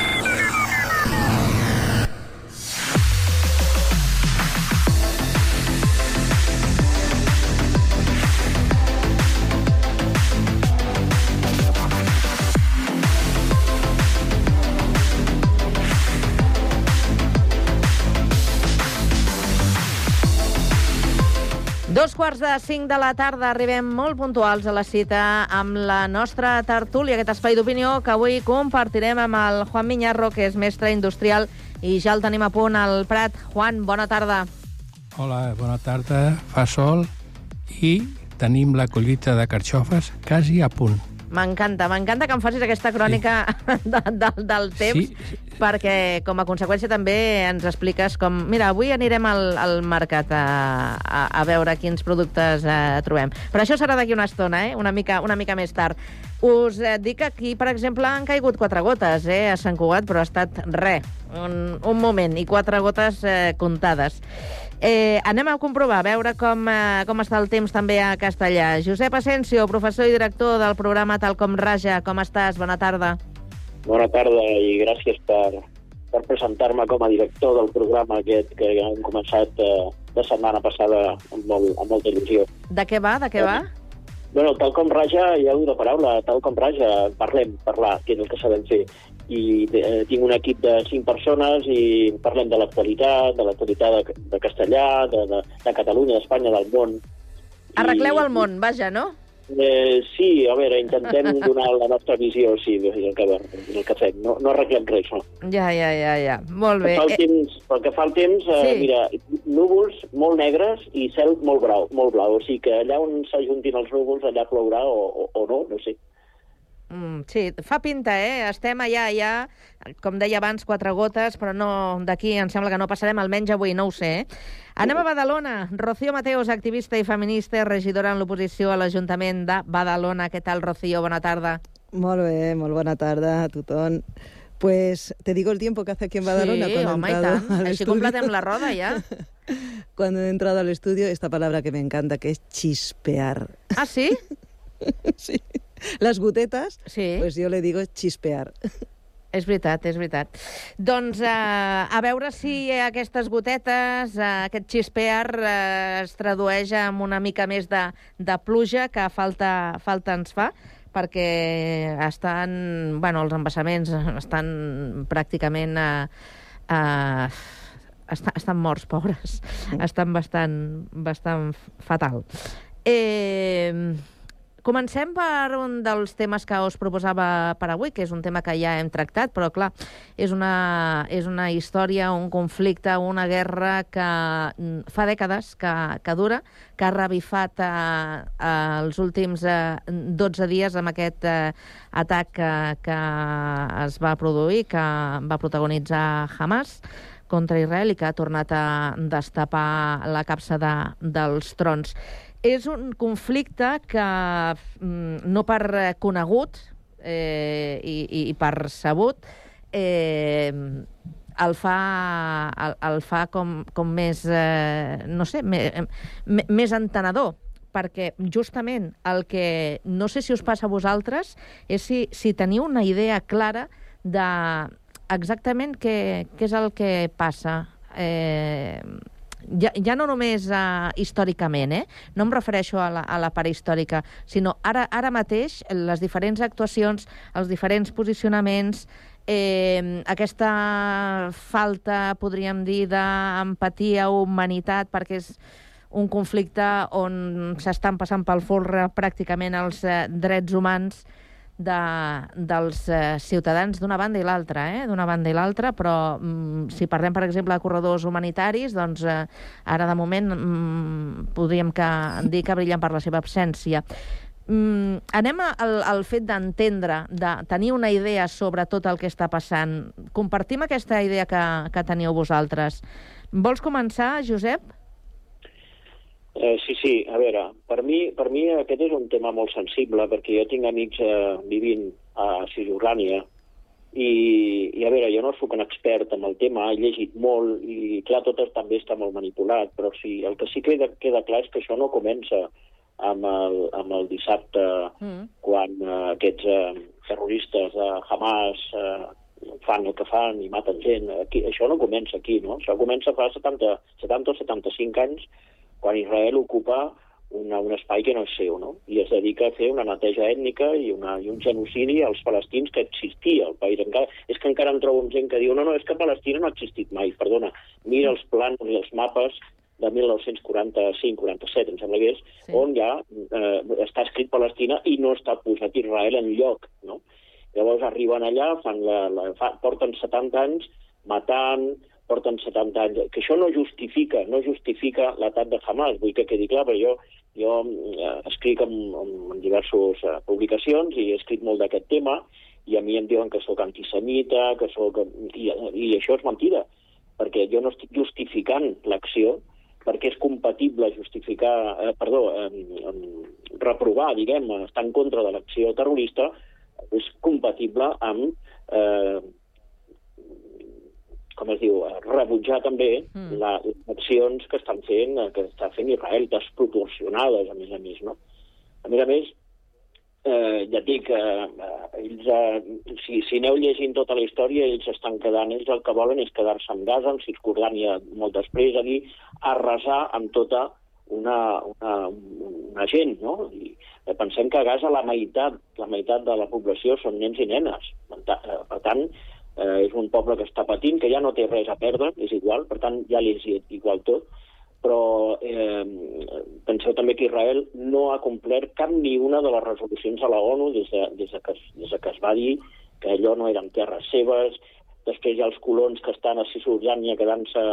Quarts de cinc de la tarda arribem molt puntuals a la cita amb la nostra tertúlia, aquest espai d'opinió que avui compartirem amb el Juan Miñarro, que és mestre industrial, i ja el tenim a punt al Prat. Juan, bona tarda. Hola, bona tarda. Fa sol i tenim la collita de carxofes quasi a punt. M'encanta, m'encanta que em facis aquesta crònica sí. [laughs] de, de, del temps, Sí. perquè com a conseqüència també ens expliques com... Mira, avui anirem al, al mercat a, a, a veure quins productes eh, trobem. Però això serà d'aquí una estona, eh? una, mica, una mica més tard. Us eh, dic que aquí, per exemple, han caigut quatre gotes eh, a Sant Cugat, però ha estat res, un, un moment, i quatre gotes eh, comptades. Eh, anem a comprovar, a veure com, eh, com està el temps també a Castellà. Josep Asensio, professor i director del programa Talcom Raja, com estàs? Bona tarda. Bona tarda i gràcies per, per presentar-me com a director del programa aquest que hem començat eh, la setmana passada amb, molt, amb molta il·lusió. De què va, de què va? Bueno, tal com raja, hi ha una paraula, tal com raja, parlem, parlar, que és el que sabem fer. I eh, tinc un equip de cinc persones i parlem de l'actualitat, de l'actualitat de, de castellà, de, de, de Catalunya, d'Espanya, del món. Arregleu el món, vaja, no? Eh, sí, a veure, intentem [laughs] donar la nostra visió, sí, és el que, el que fem. No, no arreglem res, no. Ja, ja, ja, ja. Molt bé. Pel, Eh, temps, pel que fa al temps, eh, Sí. mira, núvols molt negres i cel molt blau, molt blau. O sigui que allà on s'ajuntin els núvols, allà plourà o, o, o no, no sé. Mm, sí, fa pinta, eh? Estem allà, ja, com deia abans, quatre gotes, però no d'aquí em sembla que no passarem, almenys avui, no ho sé. Eh? Anem a Badalona. Rocío Mateos, activista i feminista, regidora en l'oposició a l'Ajuntament de Badalona. Què tal, Rocío? Bona tarda. Molt bé, molt bona tarda a tothom. Pues te digo el tiempo que hace aquí en Badalona sí, cuando he home, i entrado Així estudio. completem la roda, ja. [laughs] Cuando he entrado al estudio, esta palabra que me encanta, que es chispear. Ah, sí? [laughs] sí. [laughs] Las gotetas, sí. pues yo le digo chispear. [laughs] És veritat, és veritat. Doncs eh, a veure si aquestes gotetes, eh, aquest xispear, eh, es tradueix en una mica més de, de pluja que falta, falta ens fa perquè estan, bueno, els embassaments estan pràcticament eh, eh, estan, estan morts, pobres. Estan bastant, bastant fatal. Eh, Comencem per un dels temes que us proposava per avui, que és un tema que ja hem tractat, però clar, és una, és una història, un conflicte, una guerra que mm, fa dècades que, que dura, que ha revifat eh, eh, els últims eh, 12 dies amb aquest eh, atac que, que es va produir, que va protagonitzar Hamas contra Israel i que ha tornat a destapar la capsa de, dels trons. És un conflicte que mm, no per conegut eh, i, i, i per sabut eh, el fa, el, el fa com, com més, eh, no sé, me, me, més entenedor perquè justament el que no sé si us passa a vosaltres és si, si teniu una idea clara de exactament què, què és el que passa. Eh, ja, ja no només uh, històricament, eh? no em refereixo a la, a la part històrica, sinó ara, ara mateix les diferents actuacions, els diferents posicionaments, eh, aquesta falta, podríem dir, d'empatia o humanitat, perquè és un conflicte on s'estan passant pel folre pràcticament els eh, drets humans de, dels eh, ciutadans d'una banda i l'altra, eh? d'una banda i l'altra, però mm, si parlem, per exemple, de corredors humanitaris, doncs eh, ara de moment mm, podríem que, dir que brillen per la seva absència. Mm, anem al, al fet d'entendre, de tenir una idea sobre tot el que està passant. Compartim aquesta idea que, que teniu vosaltres. Vols començar, Josep? Eh, sí, sí, a veure, per mi, per mi aquest és un tema molt sensible, perquè jo tinc amics eh, vivint a Cisjordània, i, i a veure, jo no sóc un expert en el tema, he llegit molt, i clar, tot també està molt manipulat, però sí, el que sí que queda, queda clar és que això no comença amb el, amb el dissabte, mm. quan eh, aquests eh, terroristes de Hamas eh, fan el que fan i maten gent. Aquí, això no comença aquí, no? Això comença fa 70, 70 o 75 anys, quan Israel ocupa una, un espai que no és seu, no? I es dedica a fer una neteja ètnica i, una, i un genocidi als palestins que existia al país. Encara, és que encara em trobo gent que diu no, no, és que Palestina no ha existit mai, perdona. Mira els plans i els mapes de 1945-47, em sembla que és, sí. on ja eh, està escrit Palestina i no està posat Israel en lloc, no? Llavors arriben allà, fan la, la, fa, porten 70 anys matant, porten 70 anys, que això no justifica, no justifica l'atac de Hamas, vull que quedi clar, però jo, jo eh, escric en, en, en diverses eh, publicacions i he escrit molt d'aquest tema, i a mi em diuen que sóc antisemita, que sóc... I, i això és mentida, perquè jo no estic justificant l'acció, perquè és compatible justificar, eh, perdó, eh, reprovar, diguem, estar en contra de l'acció terrorista, és compatible amb eh, com es diu, rebutjar també mm. les accions que estan fent, que està fent Israel, desproporcionades, a més a més, no? A més a més, eh, ja et dic, eh, ells, eh, si, si aneu llegint tota la història, ells estan quedant, ells el que volen és quedar-se amb Gaza, amb Cisjordània molt després, a dir, arrasar amb tota una, una, una gent, no? I pensem que a Gaza la meitat, la meitat de la població són nens i nenes. Per tant, eh, és un poble que està patint, que ja no té res a perdre, és igual, per tant ja li és igual tot, però eh, penseu també que Israel no ha complert cap ni una de les resolucions a la ONU des de, des de, que, des de que es va dir que allò no eren terres seves, després hi ha els colons que estan a Cisjordània quedant-se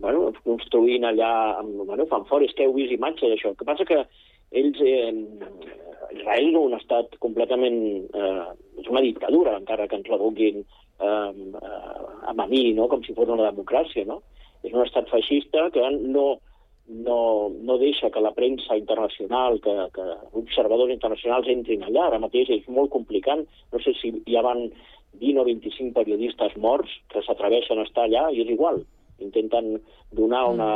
bueno, construint allà, amb, bueno, fan fora, és que heu vist imatges d'això. El que passa que ells, eh, Israel és un estat completament... Eh, és una dictadura, encara que ens la vulguin eh, a mamí, no? com si fos una democràcia. No? És un estat feixista que no, no, no deixa que la premsa internacional, que, que observadors internacionals entrin allà. Ara mateix és molt complicat. No sé si ja van 20 o 25 periodistes morts que s'atreveixen a estar allà i és igual. Intenten donar una,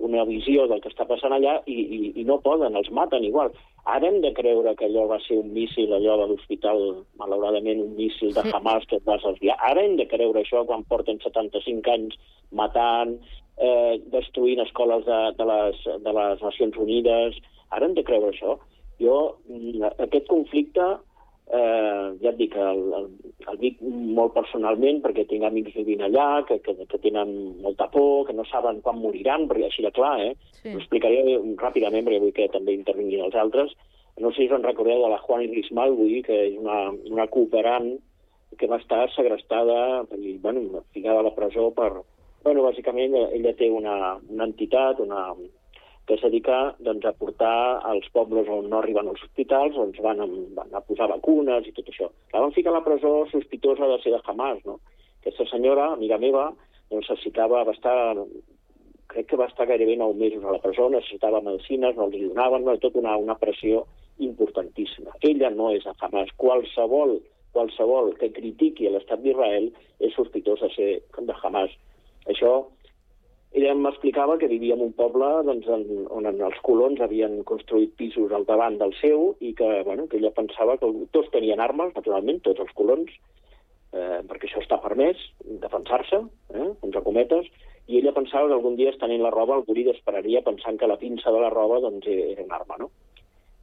una visió del que està passant allà i, i, i no poden, els maten igual. Ara hem de creure que allò va ser un míssil, allò de l'hospital, malauradament un míssil de Hamas que es va desviar. Ara hem de creure això quan porten 75 anys matant, eh, destruint escoles de, de, les, de les Nacions Unides. Ara hem de creure això. Jo, mm, aquest conflicte eh, ja et dic, el, el, el dic molt personalment perquè tinc amics vivint allà, que, que, que tenen molta por, que no saben quan moriran, perquè així de clar, eh? Sí. Ho explicaré ràpidament perquè vull que també intervinguin els altres. No sé si us en recordeu de la Juan Iris Malwi, que és una, una cooperant que va estar segrestada i, bueno, ficada a la presó per... Bueno, bàsicament ella té una, una entitat, una, que es dedica doncs, a portar als pobles on no arriben els hospitals, on van, van a posar vacunes i tot això. La van ficar a la presó sospitosa de ser de Hamas, no? Aquesta senyora, amiga meva, necessitava, va estar, crec que va estar gairebé nou mesos a la presó, necessitava medicines, no els donaven, no, tot una, una pressió importantíssima. Ella no és de Hamas. Qualsevol, qualsevol que critiqui l'estat d'Israel és sospitós de ser de Hamas. Això ella m'explicava que vivia en un poble doncs, en, on els colons havien construït pisos al davant del seu i que, bueno, que ella pensava que tots tenien armes, naturalment, tots els colons, eh, perquè això està permès, defensar-se, eh, entre cometes, i ella pensava que algun dia estenent la roba algú li desesperaria pensant que la pinça de la roba doncs, era una arma, no?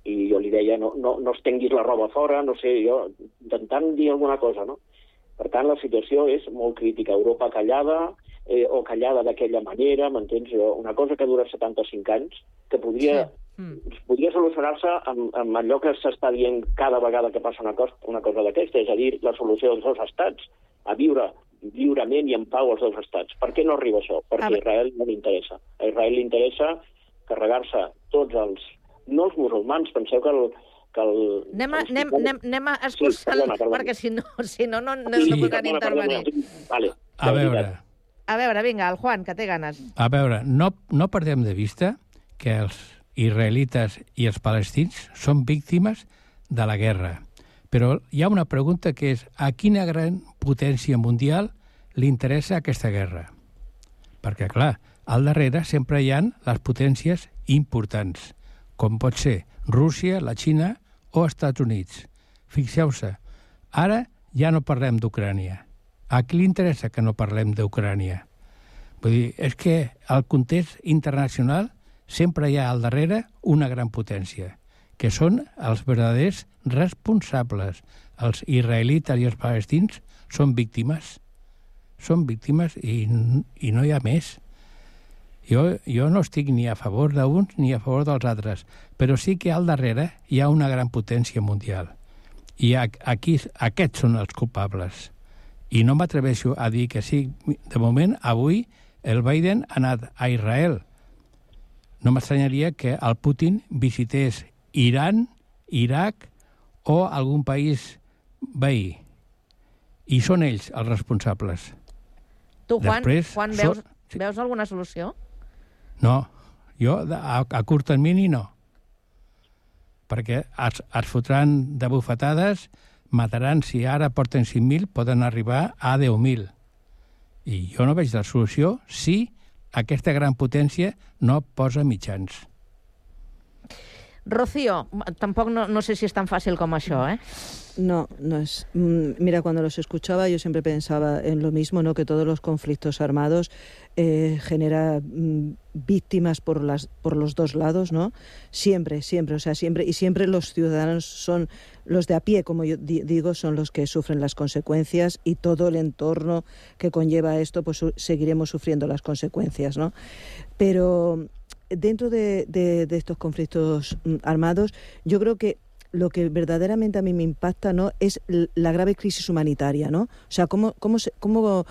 I jo li deia, no, no, no estenguis la roba fora, no sé, jo intentant dir alguna cosa, no? Per tant, la situació és molt crítica. Europa callada, eh, o callada d'aquella manera, m'entens? Una cosa que dura 75 anys, que podria, sí. mm. podria solucionar-se amb, amb allò que s'està dient cada vegada que passa una cosa, una cosa d'aquesta, és a dir, la solució dels dos estats, a viure lliurement i en pau els dos estats. Per què no arriba això? Perquè a Israel no li interessa. A Israel li interessa carregar-se tots els... No els musulmans, penseu que el, que el... Anem a, anem, anem, anem a escurçar, sí, perdona, perdona. perquè si no, [laughs] si no, no, no, sí. no puc intervenir. Vale, a veure, a veure, vinga, el Juan, que té ganes. A veure, no, no perdem de vista que els israelites i els palestins són víctimes de la guerra. Però hi ha una pregunta que és a quina gran potència mundial li interessa aquesta guerra? Perquè, clar, al darrere sempre hi han les potències importants, com pot ser Rússia, la Xina o Estats Units. Fixeu-se, ara ja no parlem d'Ucrània. A qui li interessa que no parlem d'Ucrània? Vull dir, és que al context internacional sempre hi ha al darrere una gran potència, que són els verdaders responsables. Els israelites i els palestins són víctimes. Són víctimes i, i no hi ha més. Jo, jo no estic ni a favor d'uns ni a favor dels altres, però sí que al darrere hi ha una gran potència mundial. I aquí, aquests són els culpables. I no m'atreveixo a dir que sí. De moment, avui, el Biden ha anat a Israel. No m'estranyaria que el Putin visités Iran, Iraq o algun país veí. I són ells els responsables. Tu, Juan, Després, Juan veus, veus alguna solució? No, jo a, a curt termini no. Perquè es, es fotran de bufetades, mataran, si ara porten 5.000, poden arribar a 10.000. I jo no veig la solució si aquesta gran potència no posa mitjans. Rocío, tampoc no, no sé si és tan fàcil com això, ¿eh? No, no es. Mm, mira, cuando los escuchaba yo siempre pensaba en lo mismo, ¿no? Que todos los conflictos armados eh, genera mm, víctimas por las por los dos lados, ¿no? Siempre, siempre, o sea, siempre y siempre los ciudadanos son los de a pie, como yo di digo, son los que sufren las consecuencias y todo el entorno que conlleva esto, pues su seguiremos sufriendo las consecuencias, ¿no? Pero dentro de, de, estos conflictos mm, armados, yo creo que lo que verdaderamente a mí me impacta no es la grave crisis humanitaria, ¿no? O sea, cómo, cómo, se, cómo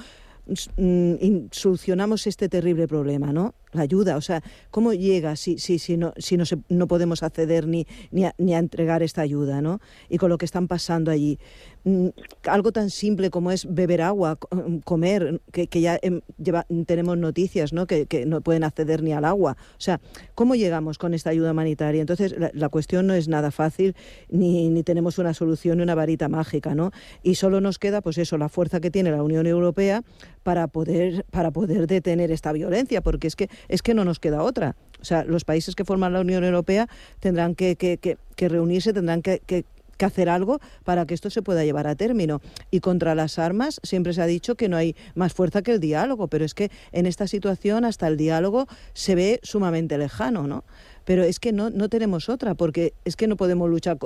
mm, solucionamos este terrible problema, ¿no? La ayuda, o sea, ¿cómo llega si, si, si, no, si no, se, no podemos acceder ni, ni a, ni, a, entregar esta ayuda, ¿no? Y con lo que están pasando allí. Mm, algo tan simple como es beber agua, comer, que, que ya lleva, tenemos noticias, ¿no? Que, que, no pueden acceder ni al agua. O sea, ¿cómo llegamos con esta ayuda humanitaria? Entonces, la, la cuestión no es nada fácil, ni, ni tenemos una solución ni una varita mágica, ¿no? Y solo nos queda, pues eso, la fuerza que tiene la Unión Europea para poder, para poder detener esta violencia, porque es que es que no nos queda otra. O sea, los países que forman la Unión Europea tendrán que, que, que, que reunirse, tendrán que, que hacer algo para que esto se pueda llevar a término. Y contra las armas siempre se ha dicho que no hay más fuerza que el diálogo, pero es que en esta situación hasta el diálogo se ve sumamente lejano, ¿no? Pero es que no, no tenemos otra, porque es que no podemos luchar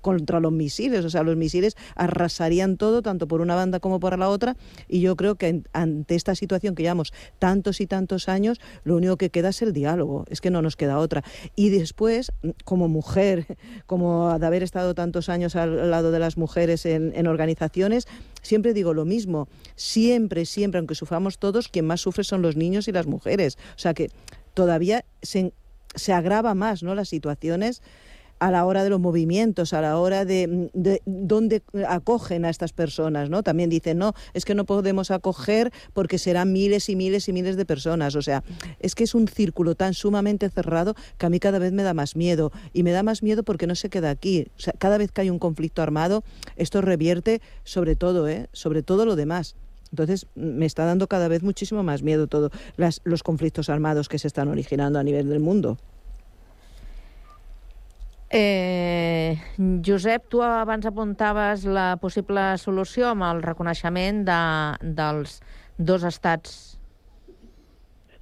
contra los misiles, o sea, los misiles arrasarían todo, tanto por una banda como por la otra, y yo creo que ante esta situación que llevamos tantos y tantos años, lo único que queda es el diálogo, es que no nos queda otra. Y después, como mujer, [laughs] como de haber estado tantos años al lado de las mujeres en, en organizaciones, siempre digo lo mismo, siempre, siempre, aunque suframos todos, quien más sufre son los niños y las mujeres. O sea que todavía se, se agrava más ¿no? las situaciones a la hora de los movimientos, a la hora de, de, dónde acogen a estas personas, ¿no? También dicen, no, es que no podemos acoger porque serán miles y miles y miles de personas. O sea, es que es un círculo tan sumamente cerrado que a mí cada vez me da más miedo. Y me da más miedo porque no se queda aquí. O sea, cada vez que hay un conflicto armado, esto revierte sobre todo, ¿eh? Sobre todo lo demás. Entonces, me está dando cada vez muchísimo más miedo todos los conflictos armados que se están originando a nivel del mundo. Eh, Josep, tu abans apuntaves la possible solució amb el reconeixement de, dels dos estats.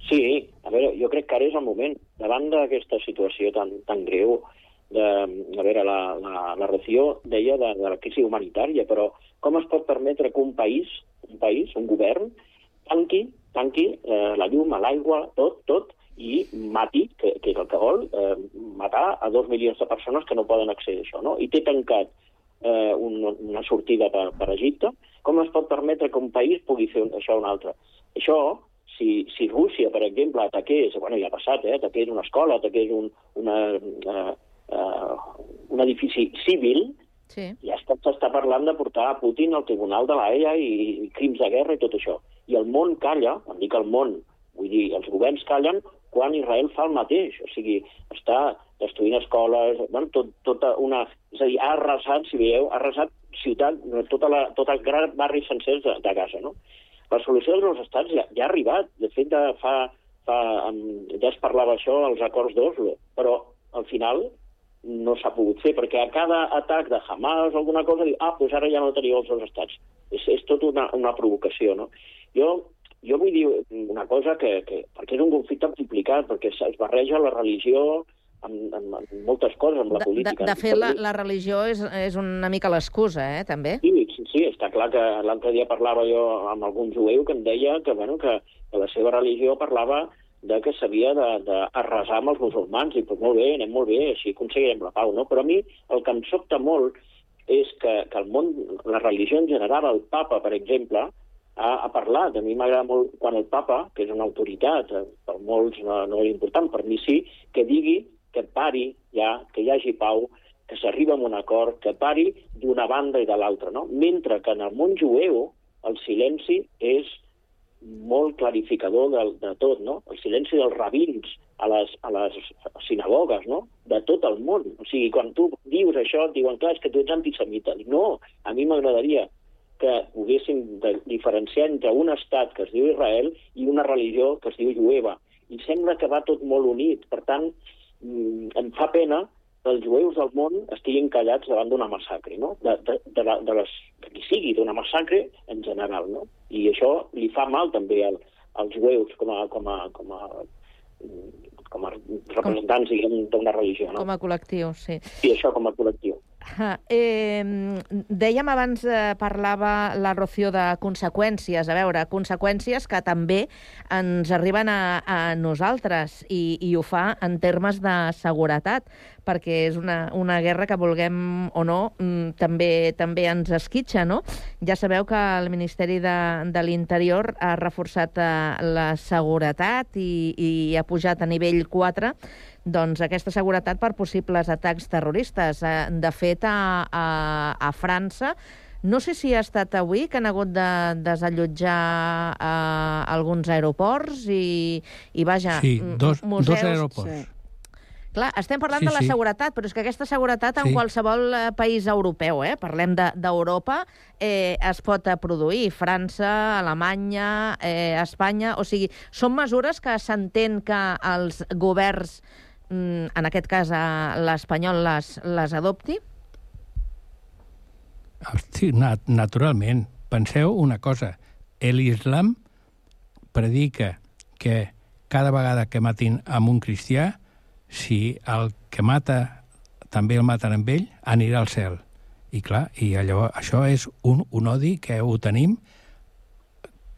Sí, a veure, jo crec que ara és el moment. Davant d'aquesta situació tan, tan greu, de, a veure, la, la, la Rocío deia de, de la crisi humanitària, però com es pot permetre que un país, un país, un govern, tanqui, tanqui eh, la llum, l'aigua, tot, tot, i mati, que, que és el que vol, eh, matar a dos milions de persones que no poden accedir a això, no? I té tancat eh, una, una sortida per, per Egipte, com es pot permetre que un país pugui fer això un altre? Això, si, si Rússia, per exemple, ataqués, bueno, ja ha passat, eh, ataqués una escola, ataqués un, una, uh, uh, un edifici civil, sí. ja s'està parlant de portar a Putin al Tribunal de l'AEA i, i crims de guerra i tot això. I el món calla, em dic el món, vull dir, els governs callen quan Israel fa el mateix. O sigui, està destruint escoles, bueno, tot, tota una... És a dir, ha arrasat, si veieu, ha arrasat ciutat, tota la, tot el gran barri sencers de, de Gaza, no? La solució dels estats ja, ja ha arribat. De fet, de fa, fa, ja es parlava això als acords d'Oslo, però al final no s'ha pogut fer, perquè a cada atac de Hamas o alguna cosa, diu, ah, doncs ara ja no teniu els dos estats. És, és tot una, una provocació, no? Jo, jo vull dir una cosa que, que perquè és un conflicte complicat, perquè es barreja la religió amb, amb, amb moltes coses, amb la política. De, de fet, la, la religió és, és una mica l'excusa, eh, també? Sí, sí, sí, està clar que l'altre dia parlava jo amb algun jueu que em deia que, bueno, que, que la seva religió parlava de que s'havia d'arrasar amb els musulmans, i doncs molt bé, anem molt bé, així aconseguirem la pau, no? Però a mi el que em sobta molt és que, que el món, la religió en general, el papa, per exemple, ha, ha parlat. A mi m'agrada molt quan el papa, que és una autoritat, eh, per molts no, no és important, per mi sí, que digui que pari ja, que hi hagi pau, que s'arriba a un acord, que pari d'una banda i de l'altra, no? Mentre que en el món jueu el silenci és molt clarificador de, de tot, no? El silenci dels rabins a les, a les sinagogues, no? De tot el món. O sigui, quan tu dius això, et diuen, clar, és que tu ets antisemita. No, a mi m'agradaria que poguéssim diferenciar entre un estat que es diu Israel i una religió que es diu jueva. I sembla que va tot molt unit. Per tant, mm, em fa pena els jueus del món estiguin callats davant d'una massacre, no? De, de, de, la, de les, que qui sigui, d'una massacre en general, no? I això li fa mal també al, als jueus com a, com a, com a, com a representants, diguem, d'una religió, no? Com a col·lectiu, sí. I això com a col·lectiu. Ah, eh, dèiem abans, eh, parlava la Rocío de conseqüències. A veure, conseqüències que també ens arriben a, a nosaltres i, i ho fa en termes de seguretat, perquè és una, una guerra que vulguem o no, mm, també també ens esquitxa, no? Ja sabeu que el Ministeri de, de l'Interior ha reforçat eh, la seguretat i, i ha pujat a nivell 4 doncs, aquesta seguretat per possibles atacs terroristes. Eh, de fet, a, a, a França no sé si ha estat avui que han hagut de desallotjar eh, alguns aeroports i, i vaja... Sí, dos, museus, dos aeroports. Sí. Clar, estem parlant sí, de la sí. seguretat, però és que aquesta seguretat en sí. qualsevol eh, país europeu, eh? parlem d'Europa, de, eh, es pot produir. França, Alemanya, eh, Espanya... O sigui, són mesures que s'entén que els governs Mm, en aquest cas l'espanyol les, les adopti? Sí, nat naturalment. Penseu una cosa. L'islam predica que cada vegada que matin amb un cristià, si el que mata també el maten amb ell, anirà al cel. I clar, i allò, això és un, un odi que ho tenim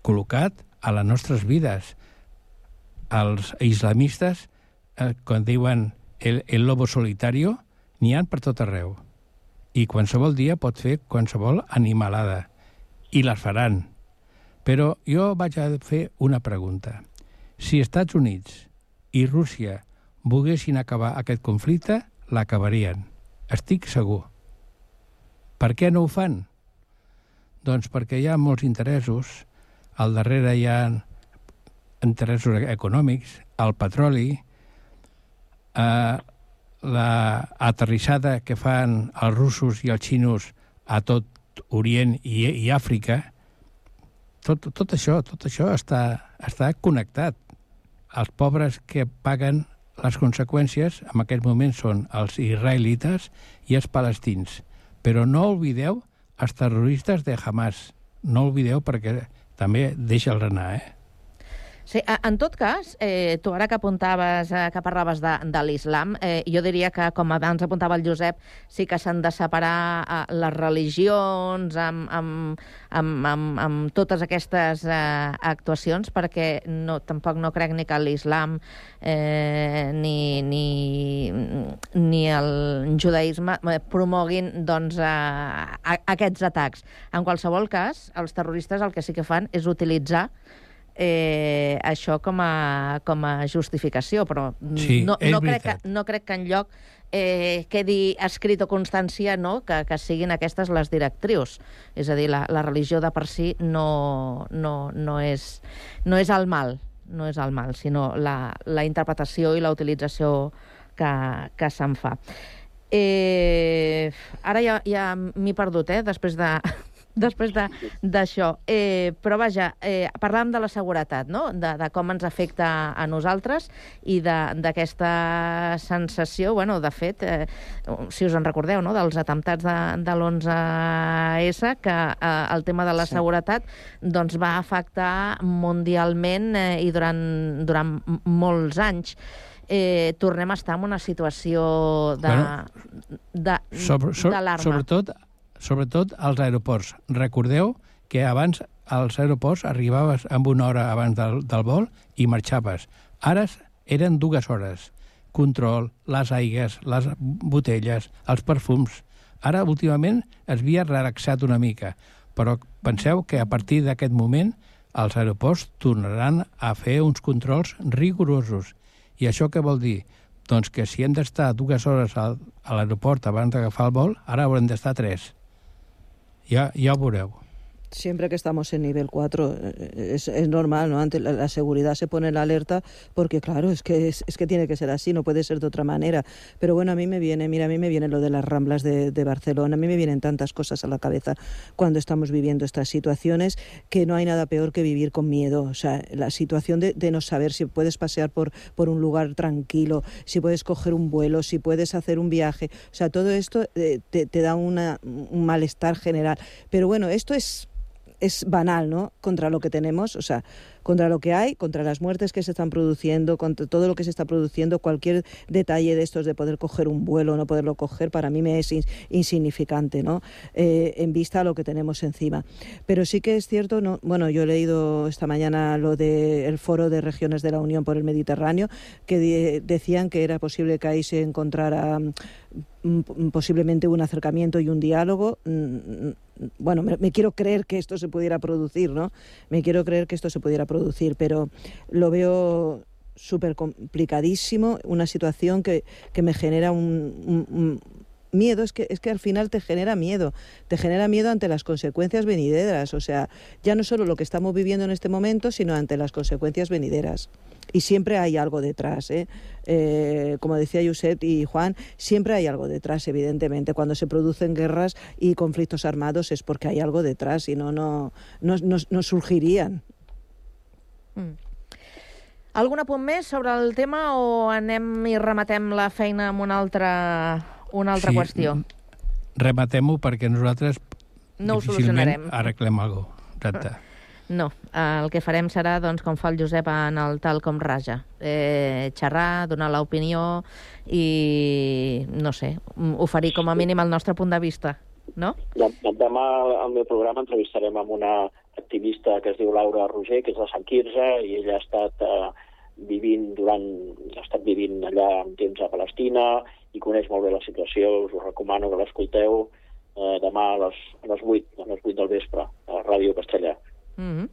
col·locat a les nostres vides. Els islamistes eh, quan diuen el, el lobo solitario, n'hi han per tot arreu. I qualsevol dia pot fer qualsevol animalada. I les faran. Però jo vaig a fer una pregunta. Si Estats Units i Rússia volguessin acabar aquest conflicte, l'acabarien. Estic segur. Per què no ho fan? Doncs perquè hi ha molts interessos. Al darrere hi ha interessos econòmics, el petroli, eh, la aterrissada que fan els russos i els xinos a tot Orient i, i Àfrica, tot, tot això, tot això està, està connectat. Els pobres que paguen les conseqüències en aquest moment són els israelites i els palestins. Però no oblideu els terroristes de Hamas. No oblideu perquè també deixa'ls anar, eh? Sí, en tot cas, eh, tu ara que apuntaves, eh, que parlaves de, de l'islam, eh, jo diria que, com abans apuntava el Josep, sí que s'han de separar eh, les religions amb, amb, amb, amb, amb totes aquestes eh, actuacions, perquè no, tampoc no crec ni que l'islam eh, ni, ni, ni el judaïsme eh, promoguin doncs, eh, aquests atacs. En qualsevol cas, els terroristes el que sí que fan és utilitzar eh, això com a, com a justificació, però sí, no, no, crec que, no crec que en lloc eh, quedi escrit o constància no, que, que siguin aquestes les directrius. És a dir, la, la religió de per si no, no, no, és, no és el mal, no és el mal, sinó la, la interpretació i la utilització que, que se'n fa. Eh, ara ja, ja m'he perdut, eh, després de, després d'això. De, eh, però vaja, eh, parlàvem de la seguretat, no? de, de com ens afecta a nosaltres i d'aquesta sensació, bueno, de fet, eh, si us en recordeu, no? dels atemptats de, de l'11S, que eh, el tema de la sí. seguretat doncs, va afectar mundialment eh, i durant, durant molts anys eh, tornem a estar en una situació d'alarma. Bueno, sobre, sobre, sobretot sobretot als aeroports. Recordeu que abans als aeroports arribaves amb una hora abans del, del vol i marxaves. Ara eren dues hores. Control, les aigues, les botelles, els perfums... Ara, últimament, es havia relaxat una mica, però penseu que a partir d'aquest moment els aeroports tornaran a fer uns controls rigorosos. I això què vol dir? Doncs que si hem d'estar dues hores a l'aeroport abans d'agafar el vol, ara haurem d'estar tres. Ja, ja ho veureu. Siempre que estamos en nivel 4 eh, es, es normal, ¿no? Ante la, seguridad se pone la alerta porque, claro, es que, es, que tiene que ser así, no puede ser de otra manera. Pero bueno, a mí me viene, mira, a mí me viene lo de las ramblas de, Barcelona, a mí me vienen tantas cosas a la cabeza cuando estamos viviendo estas situaciones que no hay nada peor que vivir con miedo. O sea, la situación de, no saber si puedes pasear por, por un lugar tranquilo, si puedes coger un vuelo, si puedes hacer un viaje. O sea, todo esto eh, te, te da una, un malestar general. Pero bueno, esto es es banal, ¿no? Contra lo que tenemos, o sea, contra lo que hay, contra las muertes que se están produciendo, contra todo lo que se está produciendo, cualquier detalle de estos de poder coger un vuelo o no poderlo coger, para mí me es insignificante, ¿no? Eh, en vista a lo que tenemos encima. Pero sí que es cierto, no, bueno, yo he leído esta mañana lo del foro de regiones de la Unión por el Mediterráneo, que de, decían que era posible que ahí se encontrara mm, posiblemente un acercamiento y un diálogo. Bueno, me, quiero creer que esto se pudiera producir, ¿no? Me quiero creer que esto se pudiera producir, pero lo veo súper complicadísimo, una situación que, que me genera un, un, un miedo, es que, es que al final te genera miedo, te genera miedo ante las consecuencias venideras, o sea, ya no solo lo que estamos viviendo en este momento, sino ante las consecuencias venideras. Y siempre hay algo detrás, ¿eh? Eh, como decía Josep y Juan, siempre hay algo detrás, evidentemente. Cuando se producen guerras y conflictos armados es porque hay algo detrás, si no, no, no, no, no surgirían. Mm. Algun apunt més sobre el tema o anem i rematem la feina amb una altra, una altra sí, qüestió? Rematem-ho perquè nosaltres no ho solucionarem. arreglem alguna cosa. Exacte. [laughs] No, el que farem serà, doncs, com fa el Josep en el tal com raja. Eh, xerrar, donar l'opinió i, no sé, oferir com a mínim el nostre punt de vista, no? Demà al meu programa entrevistarem amb una activista que es diu Laura Roger, que és de Sant Quirze, i ella ha estat eh, vivint durant, ha estat vivint allà un temps a Palestina i coneix molt bé la situació, us ho recomano que l'escolteu eh, demà a les, a les 8, a les 8 del vespre, a Ràdio Castellà. Mm -hmm.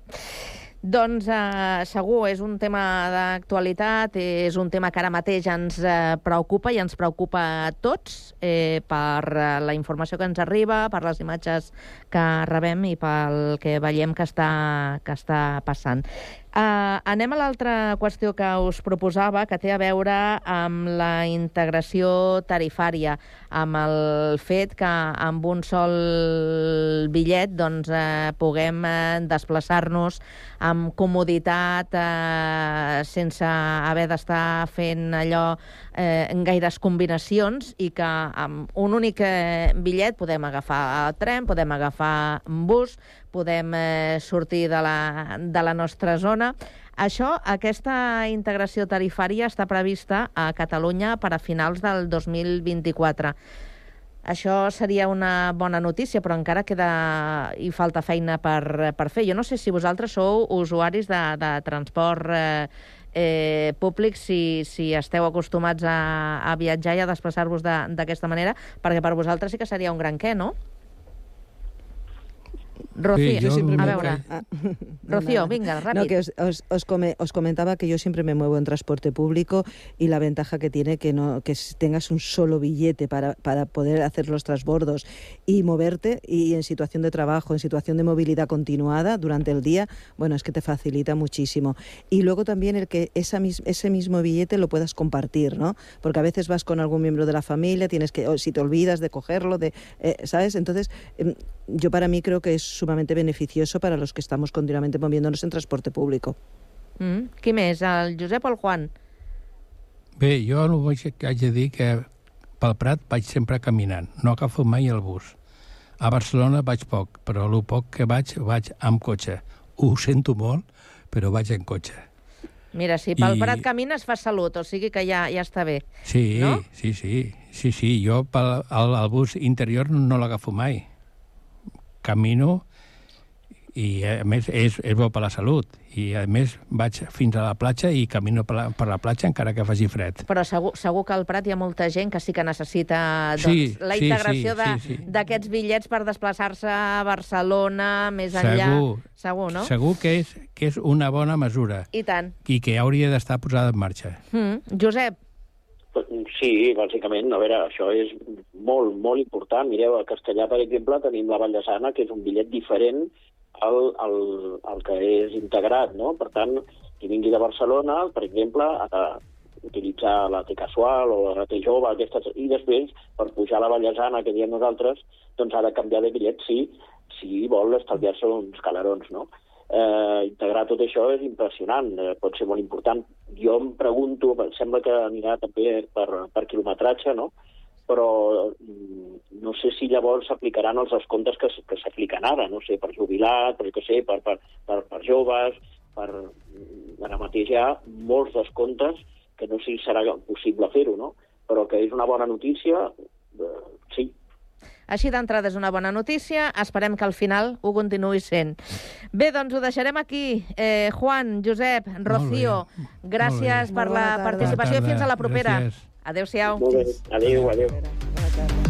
Doncs eh, segur, és un tema d'actualitat, és un tema que ara mateix ens eh, preocupa i ens preocupa a tots eh, per eh, la informació que ens arriba, per les imatges que rebem i pel que veiem que està, que està passant. Uh, anem a l'altra qüestió que us proposava, que té a veure amb la integració tarifària, amb el fet que amb un sol bitllet doncs, uh, puguem uh, desplaçar-nos amb comoditat, uh, sense haver d'estar fent allò eh, en gaires combinacions i que amb un únic eh, bitllet podem agafar tren, podem agafar bus, podem eh, sortir de la, de la nostra zona. Això, aquesta integració tarifària està prevista a Catalunya per a finals del 2024. Això seria una bona notícia, però encara queda i falta feina per, per fer. Jo no sé si vosaltres sou usuaris de, de transport eh, eh, públic si, si esteu acostumats a, a viatjar i a desplaçar-vos d'aquesta de, manera, perquè per vosaltres sí que seria un gran què, no? Rocío, Yo siempre a me- veure. Ah, [laughs] Rocío, venga, rápido. No, que os, os- os come- os comentaba que yo siempre me muevo en transporte público y la ventaja que tiene que no que tengas un solo billete para, para poder hacer los transbordos y moverte y en situación de trabajo, en situación de movilidad continuada durante el día, bueno, es que te facilita muchísimo. Y luego también el que esa mis- ese mismo billete lo puedas compartir, ¿no? Porque a veces vas con algún miembro de la familia, tienes que, o si te olvidas de cogerlo, de, eh, ¿sabes? Entonces, em, yo para mí creo que es sumamente beneficioso para los que estamos continuamente moviéndonos en transporte público. Mm. Qui més, el Josep o el Juan? Bé, jo no vaig, haig de dir que pel Prat vaig sempre caminant, no agafo mai el bus. A Barcelona vaig poc, però el poc que vaig, vaig amb cotxe. Ho sento molt, però vaig en cotxe. Mira, si pel I- Prat camines fas salut, o sigui que ja, ja està bé. Sí, No? sí, sí, sí, sí. Jo pel, el, el bus interior no l'agafo mai. Camino i, a més, és, és bo per la salut. I, a més, vaig fins a la platja i camino per la, per la platja encara que faci fred. Però segur, segur que al Prat hi ha molta gent que sí que necessita doncs, Sí, la sí, integració sí, sí, sí. d'aquests bitllets per desplaçar-se a Barcelona, més enllà. Segur. Segur, no? Segur que és, que és una bona mesura I tant. i que hauria d'estar posada en marxa. Mm. Josep, Sí, bàsicament, a veure, això és molt, molt important. Mireu, a Castellà, per exemple, tenim la Vall de Sana, que és un bitllet diferent al, al, al que és integrat, no? Per tant, qui vingui de Barcelona, per exemple, ha d'utilitzar la T casual o la T jove, aquestes, i després, per pujar a la Vallesana, que diem nosaltres, doncs ha de canviar de bitllet, sí, si vol estalviar-se uns calarons, no? Eh, integrar tot això és impressionant, eh, pot ser molt important. Jo em pregunto, em sembla que anirà també per, per quilometratge, no? però mm, no sé si llavors s'aplicaran els descomptes que, que s'apliquen ara, no sé, per jubilat, per, què sé, per, per, per, per joves, per... mm, Ara mateix hi ha molts descomptes que no sé si serà possible fer-ho, no? però que és una bona notícia, eh, sí, així d'entrada és una bona notícia. Esperem que al final ho continuï sent. Bé, doncs ho deixarem aquí. Eh, Juan, Josep, Rocío, gràcies per la bona tarda. participació. Bona tarda. Fins a la propera. Adéu-siau. Adéu, adéu.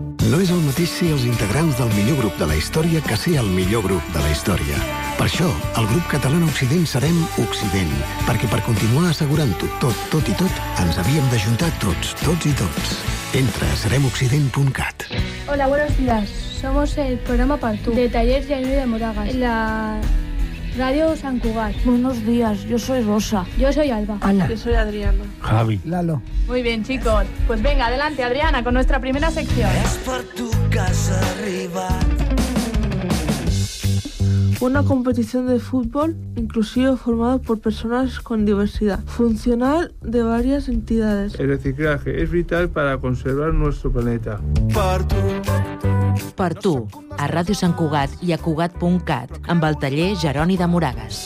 No és el mateix ser els integrants del millor grup de la història que ser el millor grup de la història. Per això, el grup català Occident serem Occident, perquè per continuar assegurant-ho tot, tot i tot, ens havíem d'ajuntar tots, tots i tots. Entra a seremoccident.cat. Hola, buenos días. Somos el programa Partú de Talleres Yainu de Moragas, la radio San Cugat. Buenos días, yo soy Rosa. Yo soy Alba. Ana. Yo soy Adriana. Javi. Lalo. Muy bien, chicos. Pues venga, adelante, Adriana, con nuestra primera sección. Una competición de fútbol inclusivo formado por personas con diversidad funcional de varias entidades. El reciclaje es vital para conservar nuestro planeta. Per tu, a Ràdio Sant Cugat i a Cugat.cat, amb el taller Jeroni de Moragas.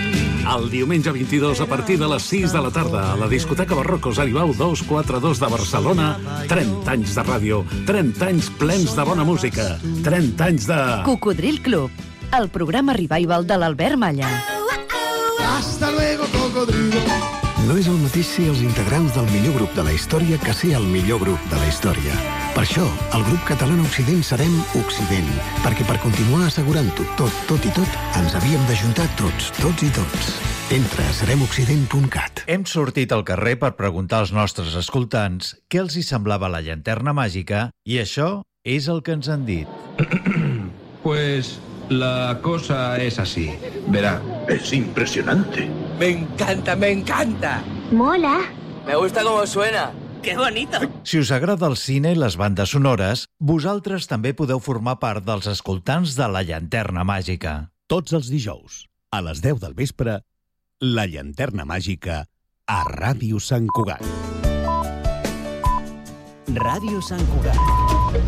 El diumenge 22 a partir de les 6 de la tarda a la discoteca Barrocos Aribau 242 de Barcelona 30 anys de ràdio 30 anys plens de bona música 30 anys de... Cocodril Club, el programa revival de l'Albert Malla. Hasta luego, cocodrilo. No és el mateix ser els integrants del millor grup de la història que ser el millor grup de la història. Per això, el grup català Occident serem Occident, perquè per continuar assegurant-ho tot, tot i tot, ens havíem d'ajuntar tots, tots i tots. Entra a seremoccident.cat. Hem sortit al carrer per preguntar als nostres escoltants què els hi semblava la llanterna màgica i això és el que ens han dit. [clears throat] Pues la cosa es así. Verá, es impresionante. Me encanta, me encanta. Mola. Me gusta cómo suena. [laughs] ¡Qué bonito! Si us agrada el cine i les bandes sonores, vosaltres també podeu formar part dels escoltants de La Llanterna Màgica. Tots els dijous, a les 10 del vespre, La Llanterna Màgica a Ràdio Sant Cugat. Ràdio Sant Cugat.